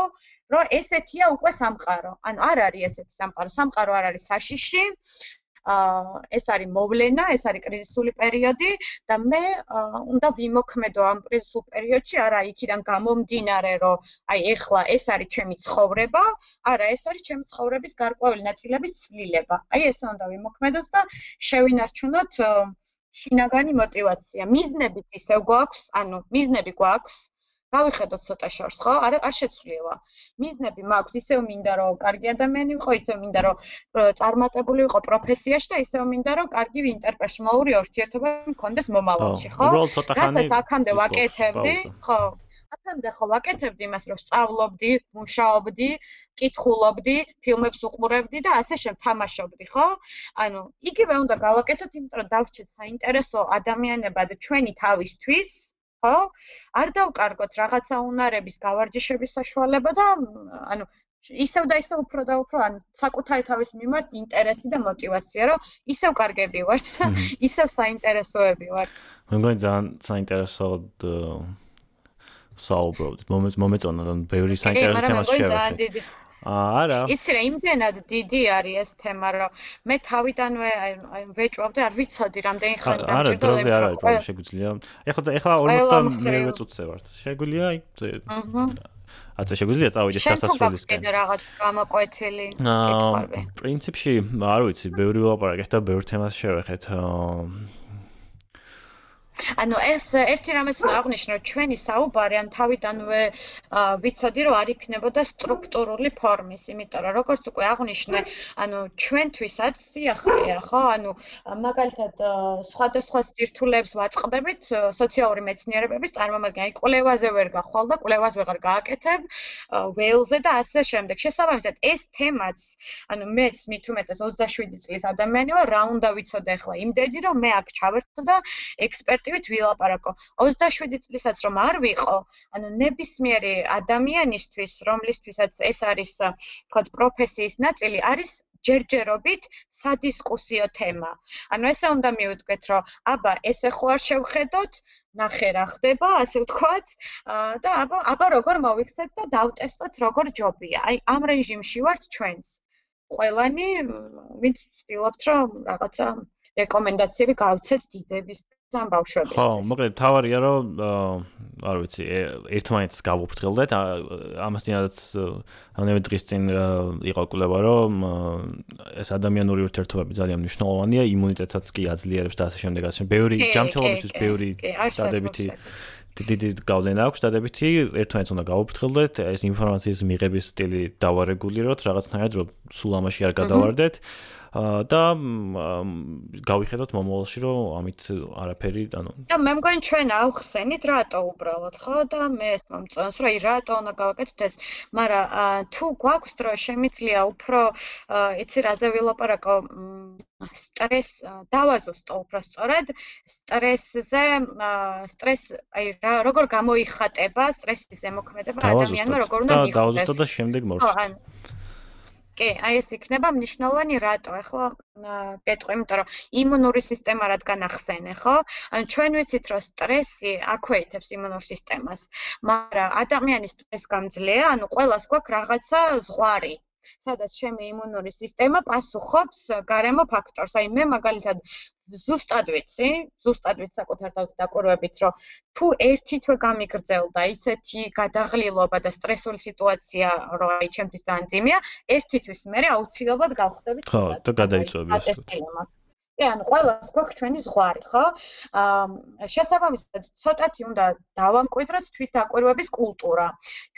რომ ესეთია უკვე სამყარო. ანუ არ არის ესეთი სამყარო. სამყარო არ არის საშიში. აა ეს არის მოვლენა, ეს არის კრიზისული პერიოდი და მე უნდა ვიმოქმედო ამ კრიზისულ პერიოდში, არა იქიდან გამომდინარე, რომ აი ეხლა ეს არის ჩემი ცხოვრება, არა, ეს არის ჩემი ცხოვრების გარკვეული ნაწილების ცვლილება. აი ესე უნდა ვიმოქმედოთ და შევინარჩუნოთ შინაგანი мотивация. მიზნებიც ისევ გვაქვს, ანუ მიზნები გვაქვს, გავიხედოთ ცოტა შორს, ხო? არ არ შეცვლილა. მიზნები მაქვს, ისევ მინდა რომ კარგი ადამიანი ვიყო, ისევ მინდა რომ წარმატებული ვიყო პროფესიაში და ისევ მინდა რომ კარგი ინტერპერსონალური ურთიერთობა მქონდეს მომავალში, ხო? რასაც აქამდე ვაკეთებდი, ხო? აქამდე ხო ვაკეთებდი იმას, რომ სწავლობდი, მუშაობდი, კითხულობდი, ფილმებს უყურებდი და ასე შემდეგ თამაშობდი, ხო? ანუ იგივე უნდა გავაკეთოთ, იმიტომ რომ დავრჩეთ საინტერესო ადამიანებად ჩვენი თავისთვის. ხო? არ დავკარგოთ რაღაცა უნარების გავარჯიშების საშუალება და ანუ ისევ და ისევ უფრო და უფრო ან საკუთარი თავის მიმართ ინტერესი და мотиваცია, რომ ისევ კარგები ვართ და ისევ საინტერესოები ვართ. მე მგონი ძალიან საინტერესოდ საუბრობთ. მომეწონა რომ ბევრი საინტერესო თემას შევეხეთ. არა. იცი რა, იმდენად დიდი არის ეს თემა, რომ მე თავიდანვე აი ვეჭვავდი, არ ვიცოდი რამდენი ხანი დამჭირდა. არა, დროზე არ არის პრობლემა, შეგვიძლია. ეხლა ეხლა 49 წუთზე ვართ. შეგვიძლია აი აჰა. აცე შეგვიძლია წავიდეთ დასასრულისკენ. შენ თუ რაღაც გამოკვეთილი კითხვები. პრინციპში არ ვიცი, ბევრი ვლაპარაკეთ და ბევრ თემას შევეხეთ. აა ანუ ეს ერთი რამეც უნდა აღნიშნო, ჩვენი საუბარი ან თავიდანვე ვიცოდი, რომ არ იქნებოდა სტრუქტურული ფორმის, იმიტომ რომ როგორც უკვე აღნიშნე, ანუ ჩვენთვისაც სიახლეა, ხო? ანუ მაგალითად სხვადასხვა სირთულეებს ვაწყდებით სოციალური მეცნიერებების წარმომადგენელი, კვლევაზე ვერ გახვალ და კვლევას ვეღარ გააკეთებ, ვეილზე და ასე შემდეგ. შესაბამისად, ეს თემაც, ანუ მეც მით უმეტეს 27 წლის ადამიანი ვარ, რა უნდა ვიცოდე ახლა? იმდენი რომ მე აქ ჩავერთო და ექსპერტი პერსპექტივით ვილაპარაკო. 27 წლისაც რომ არ ვიყო, ანუ ნებისმიერი ადამიანისთვის, რომლისთვისაც ეს არის, თქო, პროფესიის ნაწილი, არის ჯერჯერობით სადისკუსიო თემა. ანუ ესე უნდა მივუდგეთ, რომ აბა ესე ხო არ შევხედოთ, ნახე რა ხდება, ასე ვთქვათ, და აბა აბა როგორ მოვიქცეთ და დავტესტოთ როგორ ჯობია. აი ამ რეჟიმში ვართ ჩვენც. ყველანი ვინც ვცდილობთ რომ რაღაცა რეკომენდაციები გავცეთ დიდების ძალიან ბავშვებისთვის. ხო, მოკლედ თავარია რომ არ ვიცი, ერთმანეთს გავუფრთხილდეთ. ამასთანაც ამავე დღის წინ იყო კვლევა რომ ეს ადამიანური ურთიერთობები ძალიან მნიშვნელოვანია, იმუნიტეტსაც კი აძლიერებს და ასე შემდეგ ასე. ბევრი ჯანმრთელობისთვის ბევრი დადებითი დიდი გავლენა აქვს დადებითი, ერთმანეთს უნდა გავუფრთხილდეთ, ეს ინფორმაციის მიღების სტილი დავარეგულიროთ რაღაცნაირად, რომ სულ ამაში არ გადავარდეთ. და გავიხედოთ მომავალში რომ ამით არაფერი ანუ და მე მგონი ჩვენ ავხსენით რატო უბრალოდ ხო? და მე ეს მომწონს რომ აი რატო უნდა გავაკეთოთ ეს? მაგრამ თუ გვაქვს დრო შემიძლია უფრო იცი რაზე ვილაპარაკო სტრეს დავაზუსტო უფრო სწორად სტრესზე სტრეს აი როგორ გამოიხატება სტრესის ზემოქმედება ადამიანმა როგორ უნდა მიხვდეს. დავაზუსტო და შემდეგ მორჩა კი, აი ეს იქნება მნიშვნელოვანი რატო? ახლა კეთყვი, იმიტომ რომ იმუნური სისტემა რადგან ახსენე, ხო? ანუ ჩვენ ვიცით, რომ სტრესი აქვეითებს იმუნურ სისტემას, მაგრამ ადამიანის სტრეს გამძლეა, ანუ ყოველას გვაქვს რაღაცა ზღვარი. სადაც ჩემი იმუნური სისტემა პასუხობს გარემო ფაქტორს. აი მე მაგალითად ზუსტად ვიცი, ზუსტად ვიცი საკუთარ თავზე დაკვირვებით, რომ თუ ერთი თვე გამიგრძელდა ისეთი გადაღლილობა და სტრესული სიტუაცია, რომ აი ჩემთვის ძალიან ძიმეა, ერთი თვის მერე აუცილებლად გავხდები. ხო, და გადაიწვევი ეს. ანუ ყველას გვაქვს ჩვენი ზღვარი, ხო? აა შესაბამისად, ცოტათი უნდა დავამკვიდროთ თვითდაკვირვების კულტურა.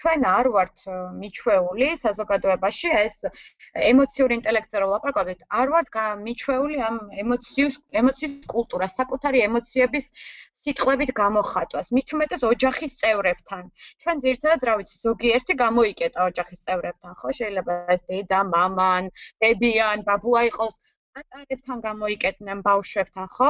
ჩვენ არ ვართ მიჩვეული საზოგადოებაში ეს ემოციური ინტელექტზე რო ლაპარაკობთ, არ ვართ მიჩვეული ამ ემოციის ემოციის კულტურას, საკუთარი ემოციების სიტყვებით გამოხატვას, მით უმეტეს ოჯახის წევრებთან. ჩვენ ძირითადად რა ვიცი, ზოგიერთი გამოიკეტა ოჯახის წევრებთან, ხო? შეიძლება ეს დედა, მამან, ბებიან, ბაბუა იყოს ატარებთან გამოიკეთნენ ბავშვებთან, ხო?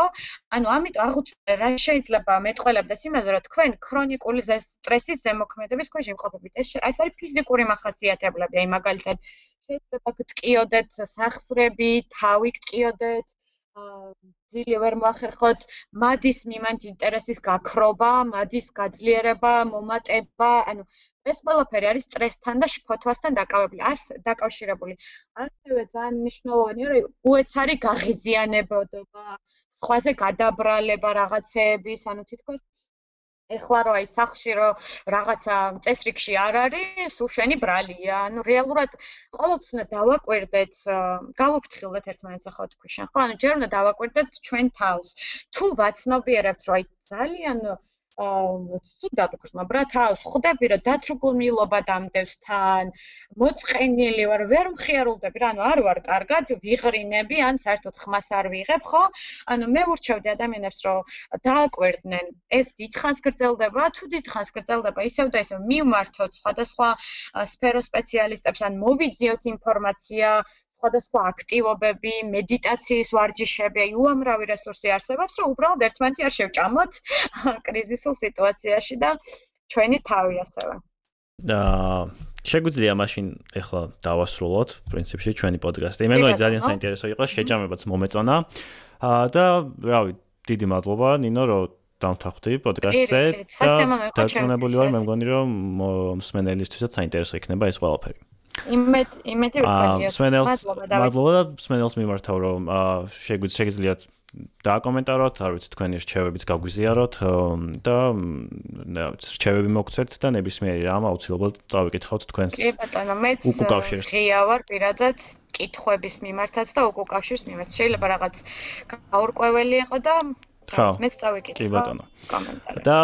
ანუ ამიტომ აღუჩნდა რა შეიძლება მეტყველებდეს იმაზე, რომ თქვენ ქრონიკული სტრესის ზემოქმედების ქვეშ იმყოფებით. ეს ეს არის ფიზიკური מחასიათებლები, აი მაგალითად შეიძლება გტკიოდეთ სახსრები, თავი გტკიოდეთ, ძილი ვერ მოახერხოთ მადის მიმართ ინტერესის გაქრობა, მადის გაძლიერება, მომატება, ანუ ეს ყველაფერი არის სტრესთან და შფოთვასთან დაკავებული, ას დაკავშირებული. ასევე ძალიან მნიშვნელოვანია, რომ უეცარი გაღიზიანებოდება, სხვაზე გადაბრალება რაღაცეების, ანუ თითქოს ეხლა რო აი სახში რო რაღაცა წესრიგში არ არის, სულ შენი ბრალია. ანუ რეალურად ყოველთვის უნდა დავაკვირდეთ, გავუფრთხილდეთ ერთმანეთს ახლა თქვი შენ. ხო, ანუ ჯერ უნდა დავაკვირდეთ ჩვენ თავს. თუ ვაცნობიერებთ, რომ აი ძალიან აა სუდად უქრმა ბრათავს ხვდები რომ დათრგუნილობა დამდევს თან მოწყენილი ვარ ვერ მხიარულდები რა ანუ არ ვარ კარგად ვიღრინები ან საერთოდ ხმას არ ვიღებ ხო? ანუ მე ურჩევდი ადამიანებს რომ დააკვირდნენ. ეს დიდხანს გრძელდება თუ დიდხანს გრძელდება ისევ და ისევ მიმართოთ სხვადასხვა სფეროს სპეციალისტებს ან მოვიძიოთ ინფორმაცია სხვადასხვა აქტივობები, მედიტაციის ვარჯიშები, აი უამრავი რესურსი არსებობს, რომ უბრალოდ ერთმანეთი არ შევჭამოთ კრიზისულ სიტუაციაში და ჩვენი თავი ასევე. და შეგვიძლია მაშინ ეხლა დავასრულოთ პრინციპში ჩვენი პოდკასტი. მე მგონი ძალიან საინტერესო იყო, შეჭამებაც მომეწონა. აა და რავი, დიდი მადლობა ნინო, რომ დამთავრდი პოდკასტზე და დაწუნებული ვარ, მე მგონი რომ მსმენელისთვისაც საინტერესო იქნება ეს ყველაფერი. იმედ იმედი ვიქნებია. მადლობა და სმენელს მიმართავ რომ შეგიძლიათ დააკომენტაროთ, არ ვიცი თქვენი რჩევებიც გაგვიზიაროთ და რჩევები მოგცეთ და ნებისმიერი რამ აუცილებლად წავიკითხავთ თქვენს. კი ბატონო, მეც ღია ვარ პირადად კითხვების მიმართაც და უკუკავშირს მიმართ. შეიძლება რაღაც გაურკვეველი იყო და ხო, მეც წავიკითხე. კი ბატონო. და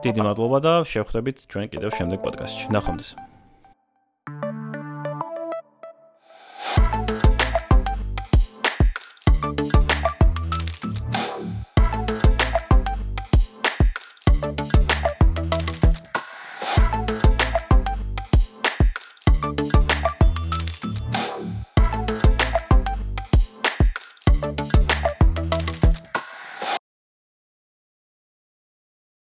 დიდი მადლობა და შევხვდებით ჩვენ კიდევ შემდეგ პოდკასტში. ნახვამდის. you